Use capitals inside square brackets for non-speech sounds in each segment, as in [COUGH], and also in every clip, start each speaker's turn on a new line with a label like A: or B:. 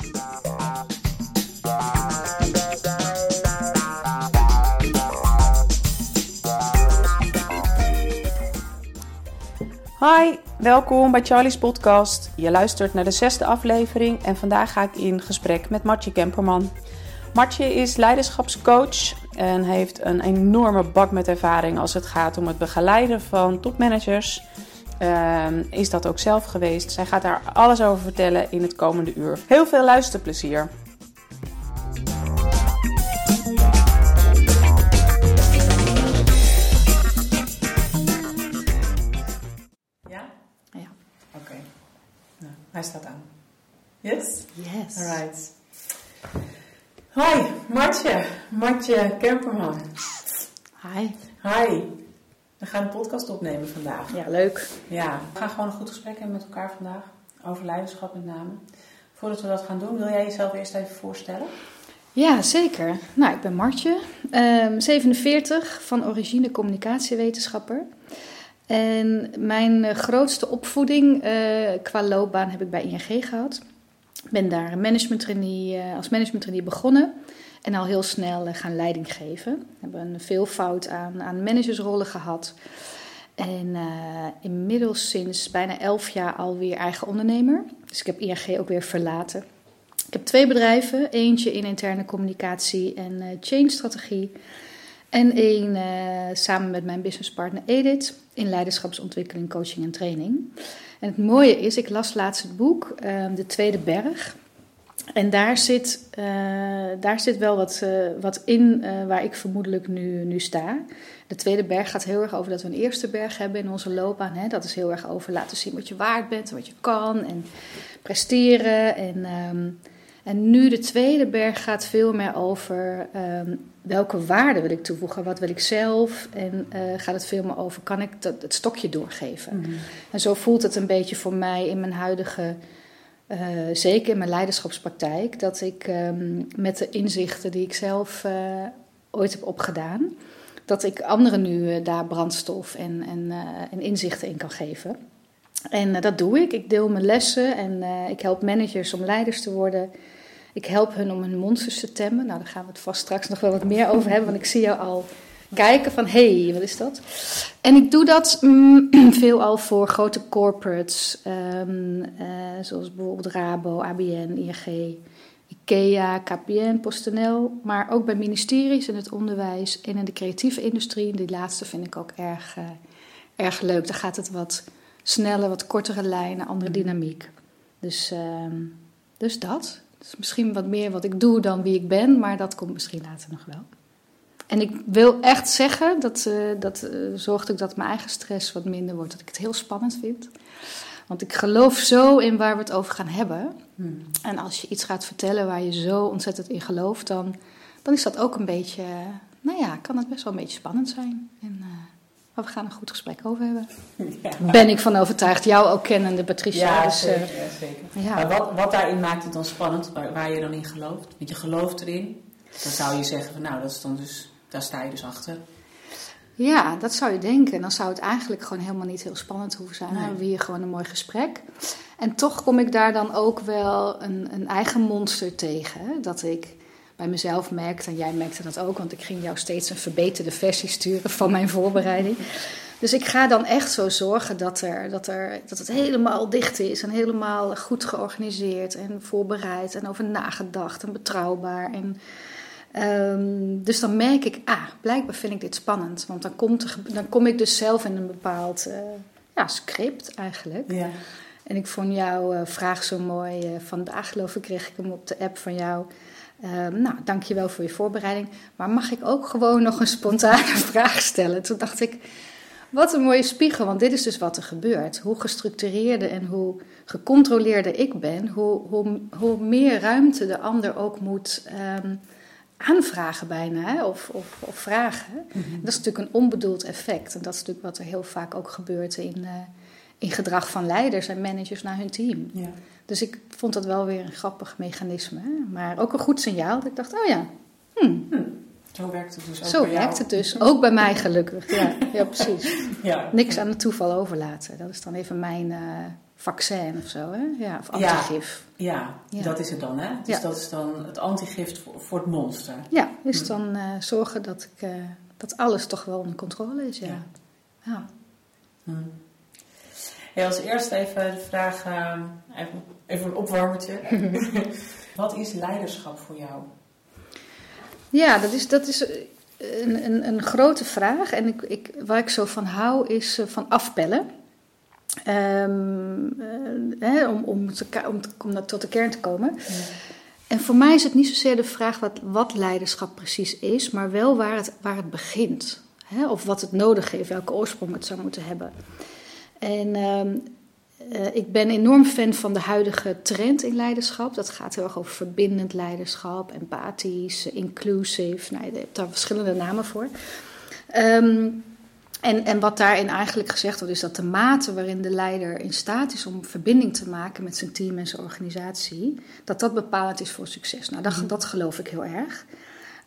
A: Hi, welkom bij Charlie's podcast. Je luistert naar de zesde aflevering en vandaag ga ik in gesprek met Martje Kemperman. Martje is leiderschapscoach en heeft een enorme bak met ervaring als het gaat om het begeleiden van topmanagers. Ehm, is dat ook zelf geweest. Zij gaat daar alles over vertellen in het komende uur. Heel veel luisterplezier. Ja?
B: Ja.
A: Oké. Nou, hij staat aan. Yes?
B: Yes.
A: Alright. Hoi, Martje. Martje Kemperman.
B: Hi.
A: Hi. We gaan een podcast opnemen vandaag.
B: Ja, leuk.
A: Ja, we gaan gewoon een goed gesprek hebben met elkaar vandaag. Over leiderschap met name. Voordat we dat gaan doen, wil jij jezelf eerst even voorstellen?
B: Ja, zeker. Nou, ik ben Martje, ehm 47, van origine communicatiewetenschapper. En mijn eh, grootste opvoeding eh, qua loopbaan heb ik bij ING gehad. Ik ben daar een management trainee, eh, als management trainee begonnen. En al heel snel eh, gaan leiding geven. We hebben een veelvoud aan, aan managersrollen gehad. En eh, inmiddels sinds bijna elf jaar alweer eigen ondernemer. Dus ik heb ING ook weer verlaten. Ik heb twee bedrijven. Eentje in interne communicatie en eh change strategie. En één samen met mijn businesspartner Edith in leiderschapsontwikkeling, coaching en training. En het mooie is, ik las laatst het boek eh, De Tweede Berg. En daar zit, eh, daar zit wel wat, eh, wat in eh, waar ik vermoedelijk nu, nu sta. De tweede berg gaat heel erg over dat we een eerste berg hebben in onze loopbaan. Hè? Dat is heel erg over laten zien wat je waard bent en wat je kan en presteren. En, ehm, en nu de tweede berg gaat veel meer over ehm, welke waarde wil ik toevoegen, wat wil ik zelf. En gaat het veel meer over, kan ik dat, het stokje doorgeven. En zo voelt het een beetje voor mij in mijn huidige... Uh, zeker in mijn leiderschapspraktijk, dat ik um, met de inzichten die ik zelf uh, ooit heb opgedaan, dat ik anderen nu uh, daar brandstof en, en, en, inzichten in kan geven. En dat doe ik. Ik deel mijn lessen en ik help managers om leiders te worden. Ik help hun om hun monsters te temmen. Nou, daar gaan we het vast straks nog wel wat meer over hebben, want ik zie jou al kijken van hé, hey, wat is dat? En ik doe dat mm, [CLEARS THROAT] veelal voor grote corporates, um, uh, zoals bijvoorbeeld Rabo, ABN, ING, IKEA, KPN, PostNL, maar ook bij ministeries in het onderwijs en in de creatieve industrie. Die laatste vind ik ook erg, uh, erg leuk. Daar gaat het wat sneller, wat kortere lijnen, andere dynamiek. Dus, um, dus dat. Dus misschien wat meer wat ik doe dan wie ik ben, maar dat komt misschien later nog wel. En ik wil echt zeggen, dat, uh, dat uh, zorgt ook dat mijn eigen stress wat minder wordt. Dat ik het heel spannend vind. Want ik geloof zo in waar we het over gaan hebben. Hmm. En als je iets gaat vertellen waar je zo ontzettend in gelooft, dan, dan is dat ook een beetje, nou ja, kan het best wel een beetje spannend zijn. En, uh, maar we gaan een goed gesprek over hebben. [LAUGHS] Ja. Ben ik van overtuigd. Jou ook kennende, Patricia.
A: Ja, dus, zeker. zeker. Ja. Maar wat, wat daarin maakt het dan spannend, waar, waar je dan in gelooft? Want je gelooft erin. Dan zou je zeggen van nou, dat is dan dus daar sta je dus achter.
B: Ja, dat zou je denken. Dan zou het eigenlijk gewoon helemaal niet heel spannend hoeven zijn. Dan
A: Nee.
B: hebben we hier gewoon een mooi gesprek. En toch kom ik daar dan ook wel een, een eigen monster tegen. Dat ik bij mezelf merkte, en jij merkte dat ook, want ik ging jou steeds een verbeterde versie sturen van mijn voorbereiding. Dus ik ga dan echt zo zorgen dat, er, dat, er, dat het helemaal dicht is en helemaal goed georganiseerd en voorbereid en over nagedacht en betrouwbaar. En, Um, dus dan merk ik, ah, blijkbaar vind ik dit spannend. Want dan, komt er, dan kom ik dus zelf in een bepaald uh, ja, script eigenlijk.
A: Ja.
B: En ik vond jouw uh, vraag zo mooi. Uh, vandaag geloof ik kreeg ik hem op de app van jou. Um, nou, dankjewel voor je voorbereiding. Maar mag ik ook gewoon nog een spontane [LAUGHS] vraag stellen? Toen dacht ik, wat een mooie spiegel. Want dit is dus wat er gebeurt. Hoe gestructureerder en hoe gecontroleerder ik ben... hoe, hoe, hoe meer ruimte de ander ook moet... Um, aanvragen bijna, hè? Of, of, of vragen. Mm-hmm. Dat is natuurlijk een onbedoeld effect. En dat is natuurlijk wat er heel vaak ook gebeurt in, uh, in gedrag van leiders en managers naar hun team.
A: Ja.
B: Dus ik vond dat wel weer een grappig mechanisme. Hè? Maar ook een goed signaal. Dat ik dacht, oh ja, hmm.
A: Hm. Zo werkt het dus ook
B: Zo
A: bij
B: werkt
A: jou.
B: het dus. Ook bij mij gelukkig. Ja, ja precies. [LAUGHS]
A: Ja.
B: Niks aan het toeval overlaten. Dat is dan even mijn uh, vaccin of zo, hè? Ja, of antigif.
C: Ja, ja, dat is het dan, hè? Dus dat is dan het antigift voor, voor het monster.
B: Ja, is hm. dan uh, zorgen dat, ik, uh, dat alles toch wel onder controle is, ja. ja.
C: Hm. Hey, als eerste even de vraag, uh, even, even een opwarmertje. [LAUGHS] Wat is leiderschap voor jou?
B: Ja, dat is, dat is een, een, een grote vraag. En ik, ik, waar ik zo van hou is van afpellen. Um, om, om, te, om, om, tot de kern te komen. Ja. En voor mij is het niet zozeer de vraag wat, wat leiderschap precies is, maar wel waar het, waar het begint. Hè? Of wat het nodig heeft, welke oorsprong het zou moeten hebben. En um, uh, ik ben enorm fan van de huidige trend in leiderschap. Dat gaat heel erg over verbindend leiderschap, empathisch, inclusive. Nou, je hebt daar verschillende namen voor. Um, en, en wat daarin eigenlijk gezegd wordt, is dat de mate waarin de leider in staat is om verbinding te maken met zijn team en zijn organisatie, dat dat bepalend is voor succes. Nou, dat, mhm. dat geloof ik heel erg.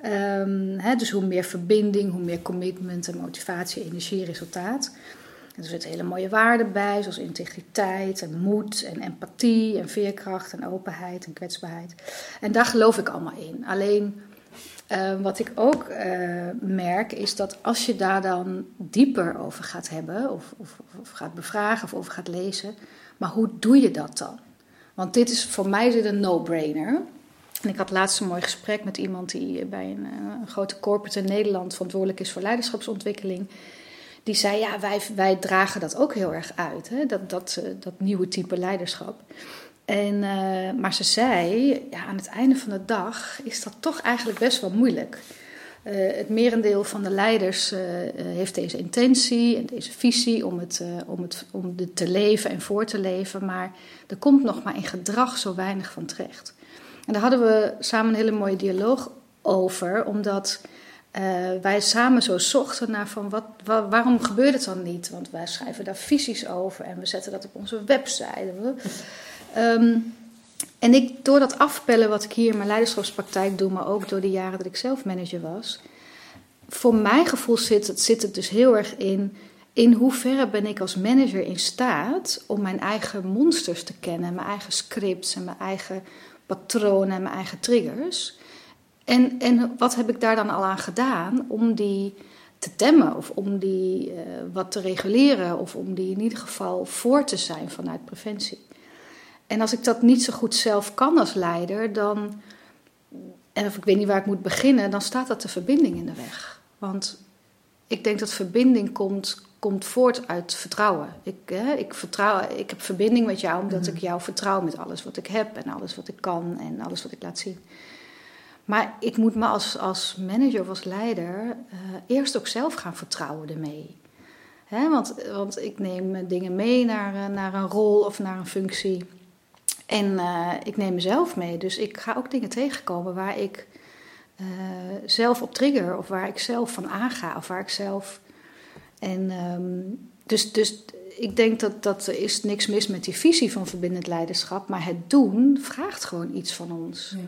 B: Um, dus hoe meer verbinding, hoe meer commitment en motivatie, energie, resultaat. er zitten hele mooie waarden bij, zoals integriteit en moed en empathie en veerkracht en openheid en kwetsbaarheid. En daar geloof ik allemaal in. Alleen uh, wat ik ook uh, merk is dat als je daar dan dieper over gaat hebben, of, of, of, gaat bevragen of over gaat lezen, maar hoe doe je dat dan? Want dit is voor mij een no-brainer. En ik had laatst een mooi gesprek met iemand die bij een, eh, een grote corporate in Nederland verantwoordelijk is voor leiderschapsontwikkeling. Die zei: Ja, wij, wij dragen dat ook heel erg uit, hè? Dat, dat, dat nieuwe type leiderschap. En, uh, maar ze zei, ja, aan het einde van de dag is dat toch eigenlijk best wel moeilijk. Uh, het merendeel van de leiders uh, heeft deze intentie en deze visie om het, om, het, om te leven en voor te leven, maar er komt nog maar in gedrag zo weinig van terecht. En daar hadden we samen een hele mooie dialoog over, omdat wij samen zo zochten naar van wat, waarom gebeurt het dan niet? Want wij schrijven daar visies over en we zetten dat op onze website. Um, en ik, door dat afpellen wat ik hier in mijn leiderschapspraktijk doe, maar ook door de jaren dat ik zelf manager was, voor mijn gevoel zit het, zit het dus heel erg in in hoeverre ben ik als manager in staat om mijn eigen monsters te kennen, mijn eigen scripts en mijn eigen patronen en mijn eigen triggers. En, en wat heb ik daar dan al aan gedaan om die te temmen of om die uh, wat te reguleren of om die in ieder geval voor te zijn vanuit preventie. En als ik dat niet zo goed zelf kan als leider, dan, en of ik weet niet waar ik moet beginnen, dan staat dat de verbinding in de weg. Want ik denk dat verbinding komt, komt voort uit vertrouwen. Ik, hè, ik, vertrouw, ik heb verbinding met jou omdat ik mhm. jou vertrouw met alles wat ik heb en alles wat ik kan en alles wat ik laat zien. Maar ik moet me als, als manager of als leider uh, eerst ook zelf gaan vertrouwen ermee. Hè, want, want ik neem dingen mee naar, eh, naar een rol of naar een functie. En uh, ik neem mezelf mee. Dus ik ga ook dingen tegenkomen waar ik uh, zelf op trigger. Of waar ik zelf van aanga. Of waar ik zelf... En um, dus, dus ik denk dat, dat er is niks mis met die visie van verbindend leiderschap. Maar het doen vraagt gewoon iets van ons. Ja.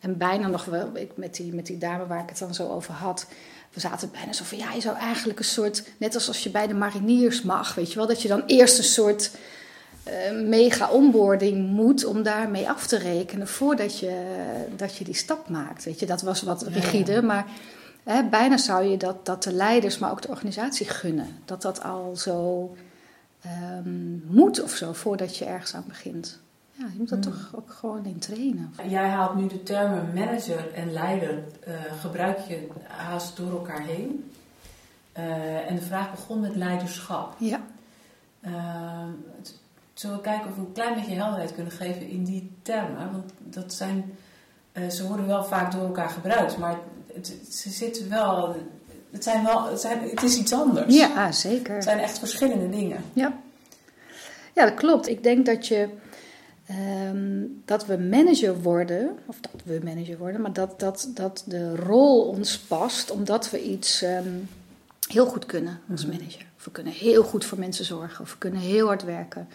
B: En bijna nog wel, ik, met, die, met die dame waar ik het dan zo over had we zaten bijna zo van ja, je zou eigenlijk een soort, net als als je bij de mariniers mag, weet je wel, dat je dan eerst een soort mega onboarding moet om daarmee af te rekenen voordat je, dat je die stap maakt. Weet je, dat was wat rigide, maar hè, bijna zou je dat, dat de leiders, maar ook de organisatie gunnen. Dat dat al zo um, moet of zo voordat je ergens aan begint. Ja, je moet dat hmm. toch ook gewoon in trainen.
C: Jij haalt nu de termen manager en leider, uh, gebruik je haast door elkaar heen. Uh, en de vraag begon met leiderschap. Ja. Uh, Zullen we kijken of we een klein beetje helderheid kunnen geven in die termen? Want dat zijn, uh, ze worden wel vaak door elkaar gebruikt, maar het, ze zitten wel, het, zijn wel het, zijn, het is iets anders.
B: Ja, zeker.
C: Het zijn echt verschillende dingen.
B: Ja, ja dat klopt. Ik denk dat je. Um, dat we manager worden, of dat we manager worden, maar dat, dat, dat de rol ons past omdat we iets um, heel goed kunnen als mhm. manager. Of we kunnen heel goed voor mensen zorgen, of we kunnen heel hard werken.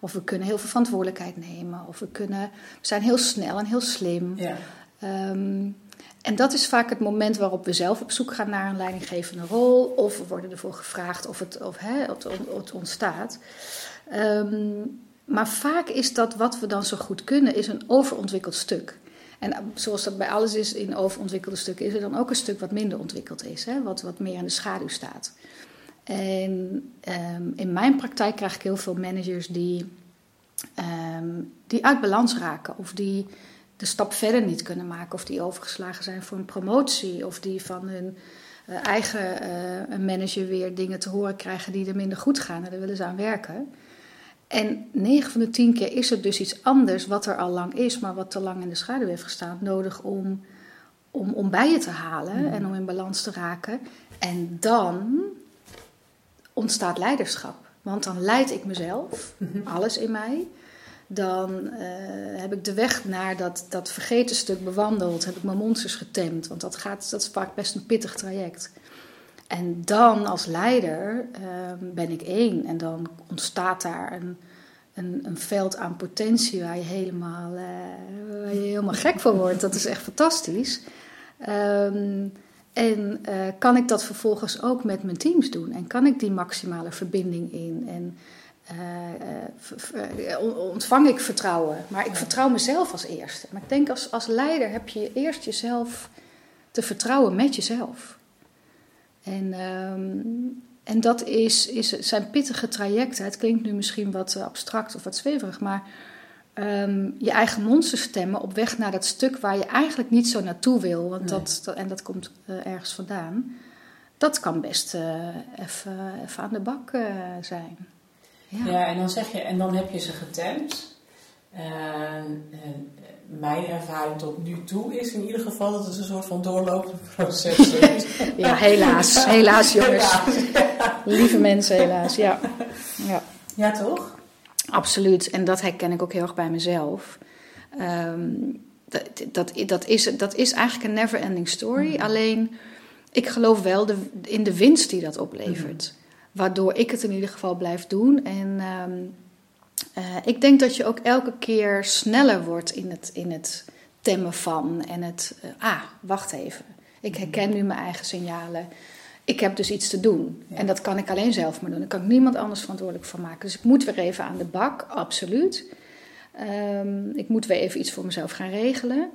B: Of we kunnen heel veel verantwoordelijkheid nemen. Of we, kunnen, we zijn heel snel en heel slim. Ja. Um, en dat is vaak het moment waarop we zelf op zoek gaan naar een leidinggevende rol. Of we worden ervoor gevraagd of het, of, hè, het, het ontstaat. Ehm, maar vaak is dat wat we dan zo goed kunnen, is een overontwikkeld stuk. En eh, zoals dat bij alles is in overontwikkelde stukken, is er dan ook een stuk wat minder ontwikkeld is, hè? Wat, wat meer in de schaduw staat. En um, in mijn praktijk krijg ik heel veel managers die, um, die uit balans raken of die de stap verder niet kunnen maken, of die overgeslagen zijn voor een promotie, of die van hun uh, eigen uh, manager weer dingen te horen krijgen die er minder goed gaan en daar willen ze aan werken. En 9 van de 10 keer is het dus iets anders wat er al lang is, maar wat te lang in de schaduw heeft gestaan, nodig om, om, om bij je te halen mm. en om in balans te raken. En dan ontstaat leiderschap. Want dan leid ik mezelf, mm-hmm. alles in mij. Dan uh, heb ik de weg naar dat, dat vergeten stuk bewandeld. Heb ik mijn monsters getemd. Want dat, gaat, dat is vaak best een pittig traject. En dan als leider uh, ben ik één. En dan ontstaat daar een, een, een veld aan potentie waar je, helemaal, uh, waar je helemaal gek van wordt. Dat is echt fantastisch. Um, en uh, kan ik dat vervolgens ook met mijn teams doen? En kan ik die maximale verbinding in? En uh, ontvang ik vertrouwen? Maar ik vertrouw mezelf als eerste. Maar ik denk als, als leider heb je eerst jezelf te vertrouwen met jezelf. En, um, en dat is, is, zijn pittige trajecten. Het klinkt nu misschien wat abstract of wat zweverig, maar um, je eigen monster stemmen op weg naar dat stuk waar je eigenlijk niet zo naartoe wil. Want dat, en dat komt uh, ergens vandaan. Dat kan best uh, even aan de bak uh, zijn.
A: Ja. ja. en dan zeg je, en dan heb je ze getemd. mijn ervaring tot nu toe is in ieder geval dat het een soort van doorlopend proces is. [LAUGHS]
B: ja, helaas. [LAUGHS] Helaas, jongens. [LAUGHS] Lieve mensen, helaas. Ja.
A: Ja, ja toch?
B: Absoluut. En dat herken ik ook heel erg bij mezelf. Um, dat, dat, dat, is, dat is eigenlijk een never-ending story. Mm. Alleen, ik geloof wel de, in de winst die dat oplevert. Mm. Waardoor ik het in ieder geval blijf doen. En um, uh, ik denk dat je ook elke keer sneller wordt in het, in het temmen van. En het, uh, ah, wacht even. Ik herken nu mijn eigen signalen ik heb dus iets te doen. En dat kan ik alleen zelf maar doen. Daar kan ik niemand anders verantwoordelijk voor maken. Dus ik moet weer even aan de bak, absoluut. Um, ik moet weer even iets voor mezelf gaan regelen.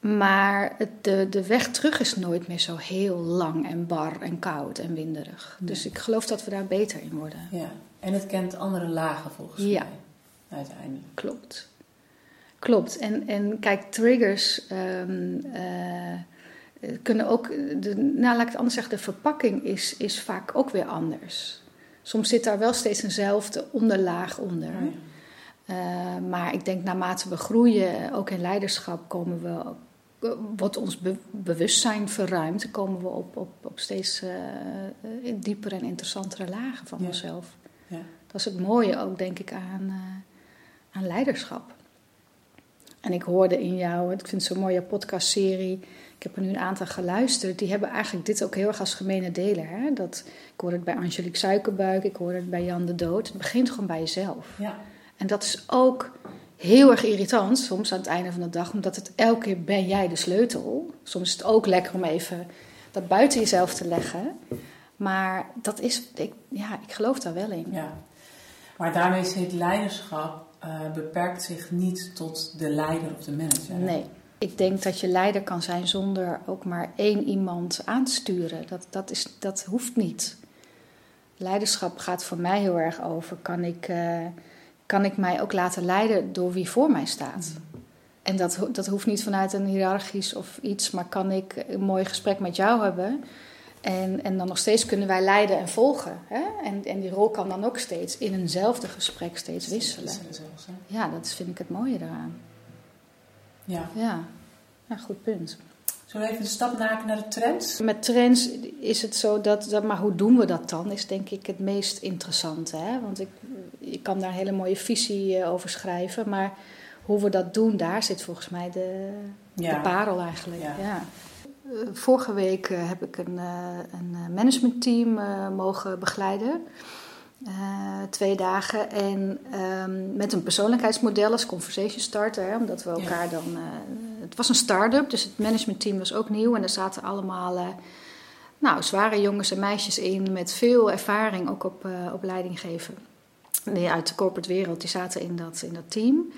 B: Maar het, de, de weg terug is nooit meer zo heel lang en bar en koud en winderig. Dus ik geloof dat we daar beter in worden.
A: Ja, en het kent andere lagen volgens ja. mij, uiteindelijk.
B: Klopt. Klopt. En, en kijk, triggers... Um, uh, kunnen ook, de, nou laat ik het anders zeggen, de verpakking is, is vaak ook weer anders. Soms zit daar wel steeds eenzelfde onderlaag onder. Oh uh, maar ik denk naarmate we groeien, ook in leiderschap, komen we, wordt ons bewustzijn verruimd. Komen we op, op, op steeds uh, diepere en interessantere lagen van ja. onszelf. Ja. Dat is het mooie ook, denk ik, aan, uh, aan leiderschap. En ik hoorde in jou, ik vind het zo'n mooie podcastserie ik heb er nu een aantal geluisterd. Die hebben eigenlijk dit ook heel erg als gemene delen. Hè? Dat, ik hoorde het bij Angelique Suikerbuik, ik hoorde het bij Jan de Dood. Het begint gewoon bij jezelf. Ja. En dat is ook heel erg irritant soms aan het einde van de dag. Omdat het elke keer ben jij de sleutel. Soms is het ook lekker om even dat buiten jezelf te leggen. Maar dat is, ik, ja, ik geloof daar wel in.
A: Ja. Maar daarmee is het leiderschap uh, beperkt zich niet tot de leider of de manager.
B: Nee, ik denk dat je leider kan zijn zonder ook maar één iemand aan te sturen. Dat, dat, is, dat hoeft niet. Leiderschap gaat voor mij heel erg over: kan ik, uh, kan ik mij ook laten leiden door wie voor mij staat? En dat, dat hoeft niet vanuit een hiërarchisch of iets, maar kan ik een mooi gesprek met jou hebben. En, en dan nog steeds kunnen wij leiden en volgen. Hè? En, en die rol kan dan ook steeds in eenzelfde gesprek steeds wisselen. Ja, dat vind ik het mooie daaraan. Ja. Ja, ja goed punt.
A: Zullen we even de stap maken naar de trends?
B: Met trends is het zo dat, dat, maar hoe doen we dat dan, is denk ik het meest interessante. Hè? Want ik, ik kan daar een hele mooie visie eh, over schrijven, maar hoe we dat doen, daar zit volgens mij de, de parel eigenlijk. Ja. ja. Eh, vorige week eh, heb ik een, een managementteam mogen begeleiden. Uh, twee dagen. En um, met een persoonlijkheidsmodel als conversation starter, hè, omdat we elkaar dan uh, het was een start-up, dus het managementteam was ook nieuw. En er zaten allemaal uh, nou, zware jongens en meisjes in met veel ervaring, ook op, op leidinggeven. Nee, uit de corporate wereld, die zaten in dat, in dat team.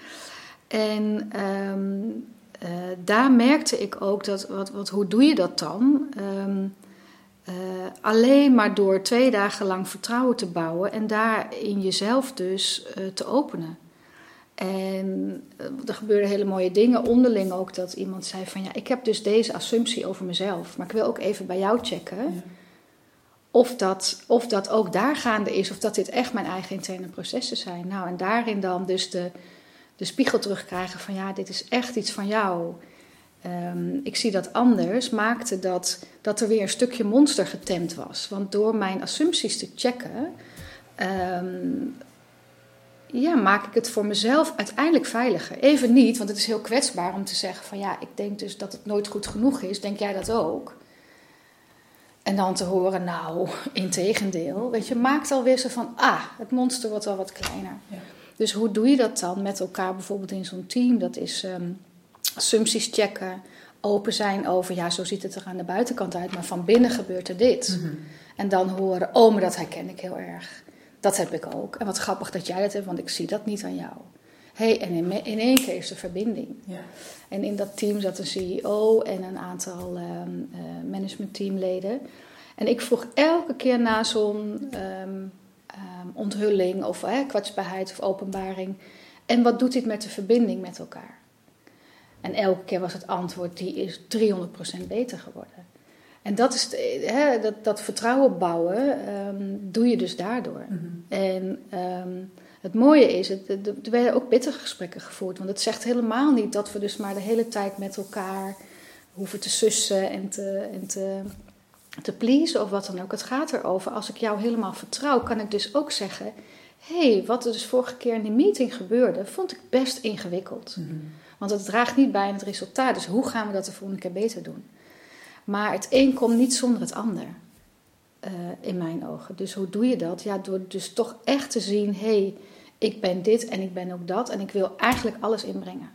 B: En um, daar merkte ik ook dat, wat, wat, hoe doe je dat dan? Um, alleen maar door twee dagen lang vertrouwen te bouwen en daar in jezelf dus te openen. En eh, er gebeurden hele mooie dingen. Onderling ook dat iemand zei van ja, ik heb dus deze assumptie over mezelf. Maar ik wil ook even bij jou checken. Of, dat, of dat ook daar gaande is. Of dat dit echt mijn eigen interne processen zijn. Nou, en daarin dan dus de, de spiegel terugkrijgen van ja, dit is echt iets van jou. Ehm, ik zie dat anders, maakte dat, dat er weer een stukje monster getemd was. Want door mijn assumpties te checken, um, ja, maak ik het voor mezelf uiteindelijk veiliger. Even niet, want het is heel kwetsbaar om te zeggen van ja, ik denk dus dat het nooit goed genoeg is. Denk jij dat ook? En dan te horen, nou, [LAUGHS] integendeel. Weet je, maakt alweer zo van, ah, het monster wordt wel wat kleiner. Ja. Dus hoe doe je dat dan met elkaar bijvoorbeeld in zo'n team? Dat is um, assumpties checken, open zijn over, ja, zo ziet het er aan de buitenkant uit, maar van binnen gebeurt er dit. Mhm. En dan horen, oh, maar dat herken ik heel erg. Dat heb ik ook. En wat grappig dat jij dat hebt, want ik zie dat niet aan jou. hey, en in, in één keer is er verbinding. Ja. En in dat team zat een CEO en een aantal um, uh, managementteamleden. En ik vroeg elke keer na zo'n um, onthulling of uh, kwetsbaarheid of openbaring... en wat doet dit met de verbinding met elkaar? En elke keer was het antwoord, die is 300% beter geworden. En dat, is, hè, dat, dat vertrouwen bouwen um, doe je dus daardoor. Mhm. En um, het mooie is, het, er werden ook bittere gesprekken gevoerd. Want het zegt helemaal niet dat we dus maar de hele tijd met elkaar hoeven te sussen en te, en te, te pleasen of wat dan ook. Het gaat erover, als ik jou helemaal vertrouw, kan ik dus ook zeggen... hé, hey, wat er dus vorige keer in die meeting gebeurde, vond ik best ingewikkeld. Mhm. Want het draagt niet bij aan het resultaat. Dus hoe gaan we dat de volgende keer beter doen? Maar het een komt niet zonder het ander. Uh, in mijn ogen. Dus hoe doe je dat? Ja, door dus toch echt te zien: hé, hey, ik ben dit en ik ben ook dat en ik wil eigenlijk alles inbrengen.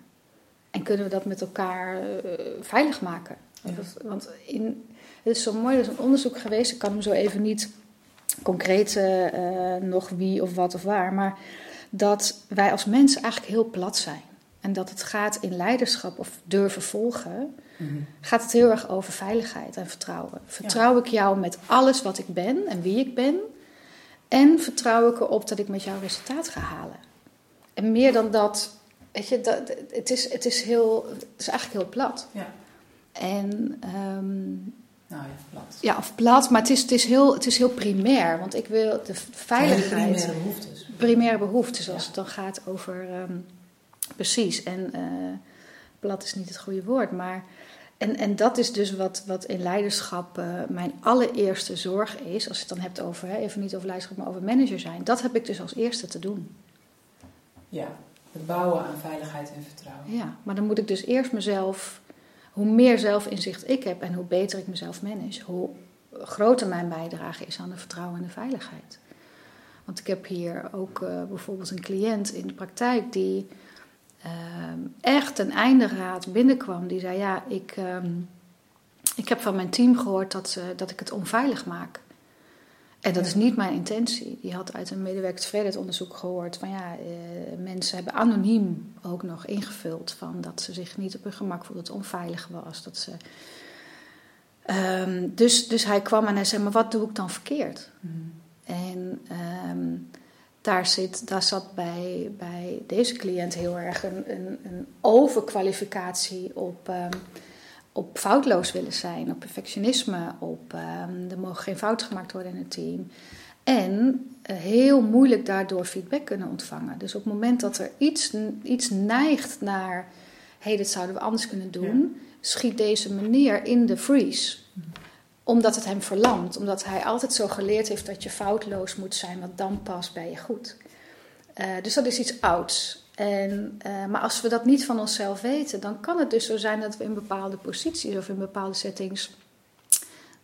B: En kunnen we dat met elkaar uh, veilig maken? Ja. Want in, het is zo mooi, er is een onderzoek geweest, ik kan hem zo even niet concreet uh, nog wie of wat of waar, maar dat wij als mensen eigenlijk heel plat zijn. En dat het gaat in leiderschap of durven volgen Mhm. gaat het heel erg over veiligheid en vertrouwen. Vertrouw ik jou met alles wat ik ben en wie ik ben? En vertrouw ik erop dat ik met jou resultaat ga halen? En meer dan dat, weet je, dat, het, is, het, is heel, het is eigenlijk heel plat. Ja. En. Um, nou ja, plat. Ja, of plat, maar het is, het, is heel, het is heel primair. Want ik wil de veiligheid.
A: primaire behoeftes.
B: Primaire behoeftes, als het dan gaat over. Um, precies. En uh, plat is niet het goede woord, maar en, en dat is dus wat, wat in leiderschap uh, mijn allereerste zorg is. Als je het dan hebt over, hè, even niet over leiderschap, maar over manager zijn. Dat heb ik dus als eerste te doen.
A: Ja, het bouwen aan veiligheid en vertrouwen.
B: Ja, maar dan moet ik dus eerst mezelf, hoe meer zelfinzicht ik heb en hoe beter ik mezelf manage, hoe groter mijn bijdrage is aan de vertrouwen en de veiligheid. Want ik heb hier ook uh, bijvoorbeeld een cliënt in de praktijk die Ehm, echt een einde raad binnenkwam. Die zei: Ja, ik, ehm, ik heb van mijn team gehoord dat, dat ik het onveilig maak. En dat is niet mijn intentie. Die had uit een medewerkerstevredenheidsonderzoek gehoord van ja, eh, mensen hebben anoniem ook nog ingevuld van dat ze zich niet op hun gemak voelden, dat het onveilig was. Dat ze, um, dus, dus hij kwam en hij zei, maar wat doe ik dan verkeerd? Mm. En daar, zit, daar zat bij, bij deze cliënt heel erg een, een, een overkwalificatie op, um, op foutloos willen zijn, op perfectionisme, op um, er mogen geen fouten gemaakt worden in het team. En uh, heel moeilijk daardoor feedback kunnen ontvangen. Dus op het moment dat er iets, iets neigt naar, hé, hey, dit zouden we anders kunnen doen, schiet deze meneer in de freeze omdat het hem verlamt. Omdat hij altijd zo geleerd heeft dat je foutloos moet zijn, want dan pas ben je goed. Uh, dus dat is iets ouds. En, uh, maar als we dat niet van onszelf weten, dan kan het dus zo zijn dat we in bepaalde posities of in bepaalde settings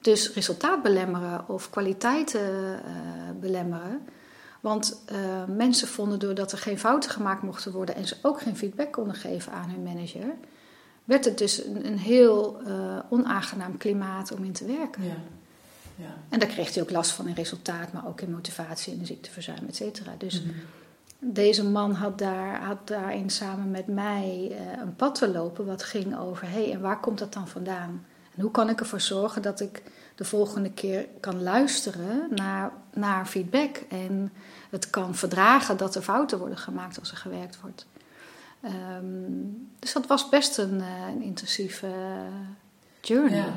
B: dus resultaat belemmeren of kwaliteiten uh, belemmeren. Want mensen vonden doordat er geen fouten gemaakt mochten worden en ze ook geen feedback konden geven aan hun manager, werd het dus een, een heel uh, onaangenaam klimaat om in te werken.
A: Ja. Ja.
B: En daar kreeg hij ook last van in resultaat, maar ook in motivatie en ziekteverzuim, et cetera. Dus
A: Mhm.
B: deze man had, daar, had daarin samen met mij eh, een pad te lopen wat ging over: hé, hey, en waar komt dat dan vandaan? En hoe kan ik ervoor zorgen dat ik de volgende keer kan luisteren naar, naar feedback en het kan verdragen dat er fouten worden gemaakt als er gewerkt wordt? Ehm, dus dat was best een, eh, een intensieve journey.
A: Ja.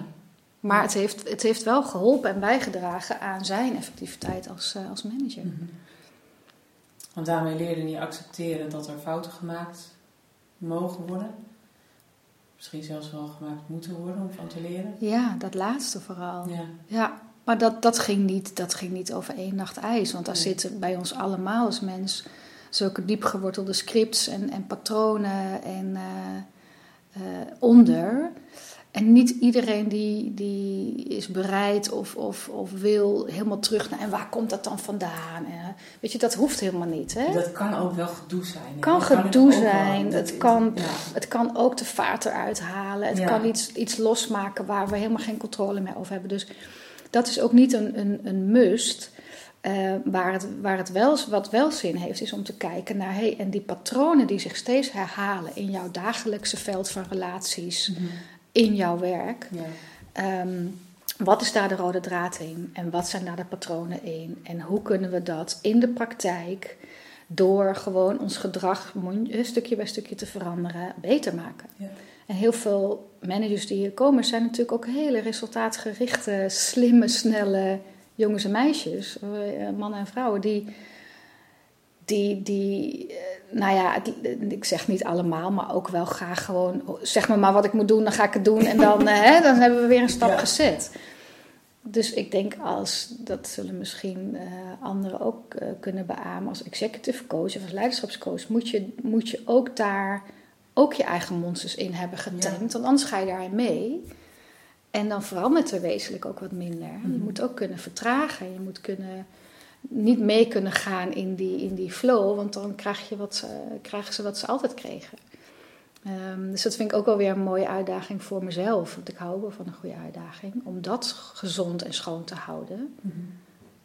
B: Maar het heeft, het heeft wel geholpen en bijgedragen aan zijn effectiviteit als, eh, als manager.
A: Mhm. Want daarmee leerde hij accepteren dat er fouten gemaakt mogen worden. Misschien zelfs wel gemaakt moeten worden om van te leren.
B: Ja, dat laatste vooral.
A: Ja.
B: Ja, maar dat, dat, ging niet, dat ging niet over één nacht ijs. Want daar
A: Nee.
B: zitten bij ons allemaal als mens zulke diep gewortelde scripts en, en patronen en, eh, eh, onder. En niet iedereen die, die is bereid of, of, of wil helemaal terug naar... en waar komt dat dan vandaan? Eh, weet je, dat hoeft helemaal niet, hè?
A: Dat kan ook wel gedoe zijn. hè?
B: kan
A: Dat
B: gedoe zijn,
A: Dat-
B: het kan,
A: ja.
B: het kan ook de vaart eruit halen. Het
A: Ja.
B: kan iets, iets losmaken waar we helemaal geen controle meer over hebben. Dus dat is ook niet een, een, een must. Eh, waar het, waar het wel, wat wel zin heeft, is om te kijken naar... Hey, en die patronen die zich steeds herhalen in jouw dagelijkse veld van relaties...
A: Mhm.
B: in jouw werk...
A: Ja.
B: Ehm, wat is daar de rode draad in en wat zijn daar de patronen in? En hoe kunnen we dat in de praktijk, door gewoon ons gedrag eh, stukje bij stukje te veranderen, beter maken?
A: Ja.
B: En heel veel managers die hier komen zijn natuurlijk ook hele resultaatgerichte, slimme, snelle jongens en meisjes, eh, mannen en vrouwen, die, die, die eh, nou ja, het- ik zeg niet allemaal, maar ook wel graag gewoon, zeg maar maar wat ik moet doen, dan ga ik het doen en dan, eh, hè, dan hebben we weer een stap
A: Ja.
B: gezet. Dus ik denk als, dat zullen misschien eh, anderen ook eh, kunnen beamen, als executive coach of als leiderschapscoach, moet je, moet je ook daar ook je eigen monsters in hebben getemd, want anders ga je daarin mee. En dan verandert er wezenlijk ook wat minder. Je
A: Mhm.
B: moet ook kunnen vertragen, je moet kunnen niet mee kunnen gaan in die, in die flow, want dan krijg je wat ze, krijgen ze wat ze altijd kregen. Ehm, dus dat vind ik ook wel weer een mooie uitdaging voor mezelf. Want ik hou wel van een goede uitdaging. Om dat gezond en schoon te houden.
A: Mhm.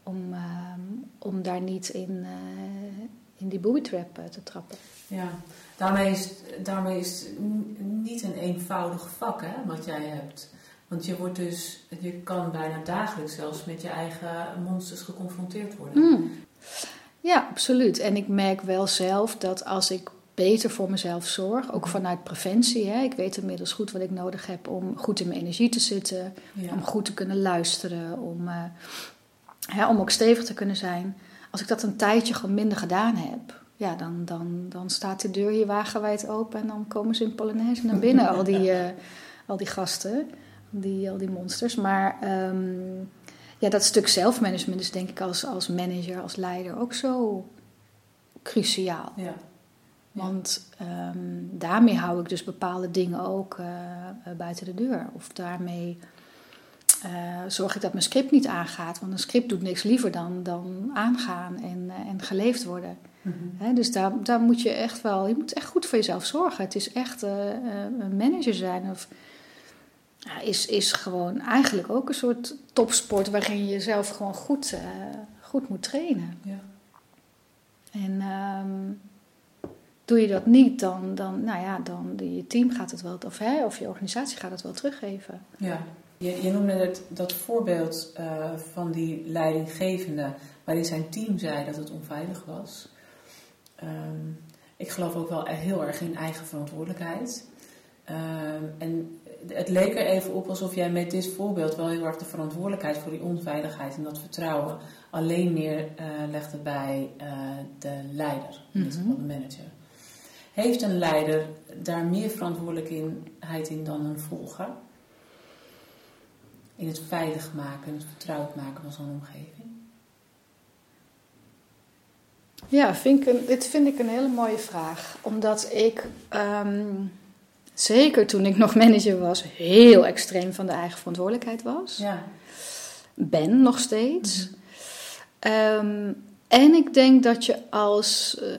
B: Om, ehm, om daar niet in, eh, in die booby trap eh, te trappen.
A: Ja, daarmee is, daarmee is niet een eenvoudig vak hè, wat jij hebt. Want je wordt dus, je kan bijna dagelijks zelfs met je eigen monsters geconfronteerd worden.
B: Mm. Ja, absoluut. En ik merk wel zelf dat als ik beter voor mezelf zorg, ook vanuit preventie. Hè, ik weet inmiddels goed wat ik nodig heb om goed in mijn energie te zitten.
A: Ja.
B: Om goed te kunnen luisteren, om, eh, hè, om ook stevig te kunnen zijn. Als ik dat een tijdje gewoon minder gedaan heb, ja, dan, dan, dan staat de deur hier wagenwijd open en dan komen ze in Polonaise naar binnen, al die, [LAUGHS] eh, al die gasten, die, al die monsters. Maar ehm, ja, dat stuk zelfmanagement is denk ik als, als manager, als leider ook zo cruciaal.
A: Ja.
B: Want ehm, daarmee hou ik dus bepaalde dingen ook eh, eh, buiten de deur. Of daarmee eh, zorg ik dat mijn script niet aangaat. Want een script doet niks liever dan, dan aangaan en, en geleefd worden.
A: Mhm.
B: Dus daar, daar moet je echt wel, je moet echt goed voor jezelf zorgen. Het is echt een manager zijn of ja, is, is gewoon eigenlijk ook een soort topsport waarin je jezelf gewoon goed, eh, goed moet trainen.
A: Ja.
B: En ehm, doe je dat niet, dan, dan, nou ja, dan je team gaat het wel, of, hè, of je organisatie gaat het wel teruggeven.
A: Ja, je, je noemde het, dat voorbeeld eh, van die leidinggevende, waarin zijn team zei dat het onveilig was. Ehm, ik geloof ook wel heel erg in eigen verantwoordelijkheid. Ehm, en het leek er even op alsof jij met dit voorbeeld wel heel erg de verantwoordelijkheid voor die onveiligheid en dat vertrouwen alleen neerlegde bij eh, de leider, in dit
B: Mhm.
A: geval de manager. Heeft een leider daar meer verantwoordelijkheid in dan een volger? In het veilig maken, het vertrouwd maken van zo'n omgeving?
B: Ja, vind ik een, dit vind ik een hele mooie vraag. Omdat ik, ehm, zeker toen ik nog manager was, heel extreem van de eigen verantwoordelijkheid was.
A: Ja.
B: Ben nog steeds. Ehm, en ik denk dat je als, eh,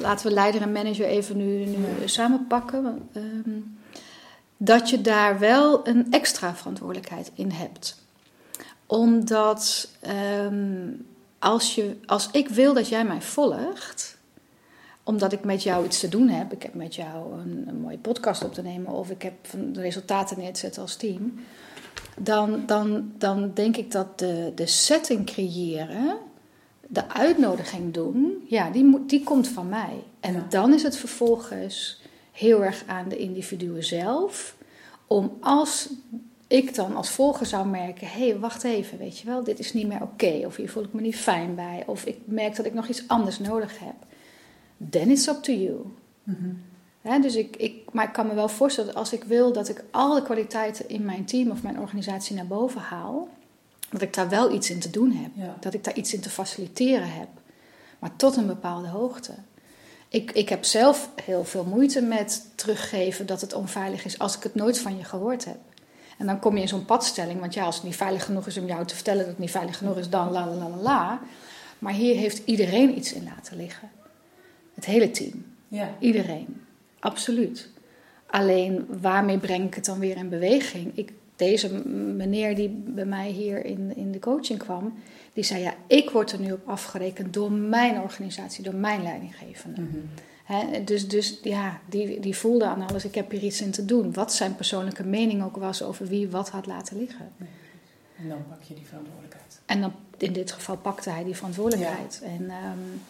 B: laten we leider en manager even nu, nu samen pakken. Ehm, dat je daar wel een extra verantwoordelijkheid in hebt. Omdat ehm, als, je, als ik wil dat jij mij volgt, omdat ik met jou iets te doen heb, ik heb met jou een, een mooie podcast op te nemen of ik heb de resultaten neer te zetten als team, dan, dan, dan denk ik dat de, de setting creëren, de uitnodiging doen, ja, die, moet, die komt van mij. En dan is het vervolgens heel erg aan de individuen zelf om als ik dan als volger zou merken: hé, hey, wacht even, weet je wel, dit is niet meer oké, of hier voel ik me niet fijn bij, of ik merk dat ik nog iets anders nodig heb, then it's up to you. Mhm. dus ik, ik, maar ik kan me wel voorstellen dat als ik wil dat ik al de kwaliteiten in mijn team of mijn organisatie naar boven haal, dat ik daar wel iets in te doen heb, dat ik daar iets in te faciliteren heb, maar tot een bepaalde hoogte. Ik, ik heb zelf heel veel moeite met teruggeven dat het onveilig is als ik het nooit van je gehoord heb. En dan kom je in zo'n padstelling, want ja, als het niet veilig genoeg is om jou te vertellen dat het niet veilig genoeg is, dan la la la la. Maar hier heeft iedereen iets in laten liggen. Het hele team. Ja. Iedereen. Absoluut. Alleen waarmee breng ik het dan weer in beweging? Ik, deze meneer die bij mij hier in, in de coaching kwam, die zei: Ja, ik word er nu op afgerekend door mijn organisatie, door mijn leidinggevende. Mhm. dus, dus ja, die, die voelde aan alles: ik heb hier iets in te doen. Wat zijn persoonlijke mening ook was over wie wat had laten liggen.
A: En dan pak je die verantwoordelijkheid.
B: En dan, in dit geval pakte hij die verantwoordelijkheid. En, um,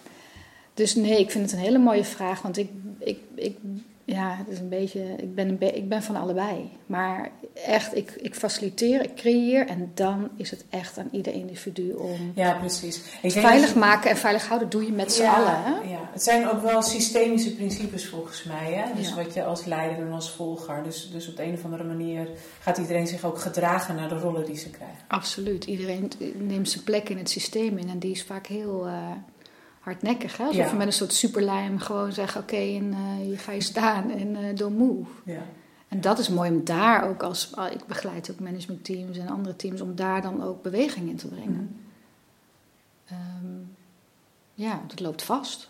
B: dus nee, ik vind het een hele mooie vraag, want ik, ik, ik ja, het is een beetje. Ik ben, een ik ben van allebei. Maar echt, ik, ik faciliteer, ik creëer. En dan is het echt aan ieder individu om.
A: Ja, precies.
B: Ik veilig maken en veilig houden doe je met z'n allen. Hè?
A: Ja, het zijn ook wel systemische principes volgens mij. Hè? Dus wat je als leider en als volger. Dus, dus op de een of andere manier gaat iedereen zich ook gedragen naar de rollen die ze krijgen.
B: Absoluut. Iedereen neemt zijn plek in het systeem in. En die is vaak heel. Uh, hardnekkig. Hè? Alsof ja. met een soort superlijm gewoon zeggen: Oké, en uh, hier ga je staan en uh, don't move. Ja. En dat is mooi om daar ook als. Ah, ik begeleid ook managementteams en andere teams om daar dan ook beweging in te brengen. Mm. Um, ja, want het loopt vast.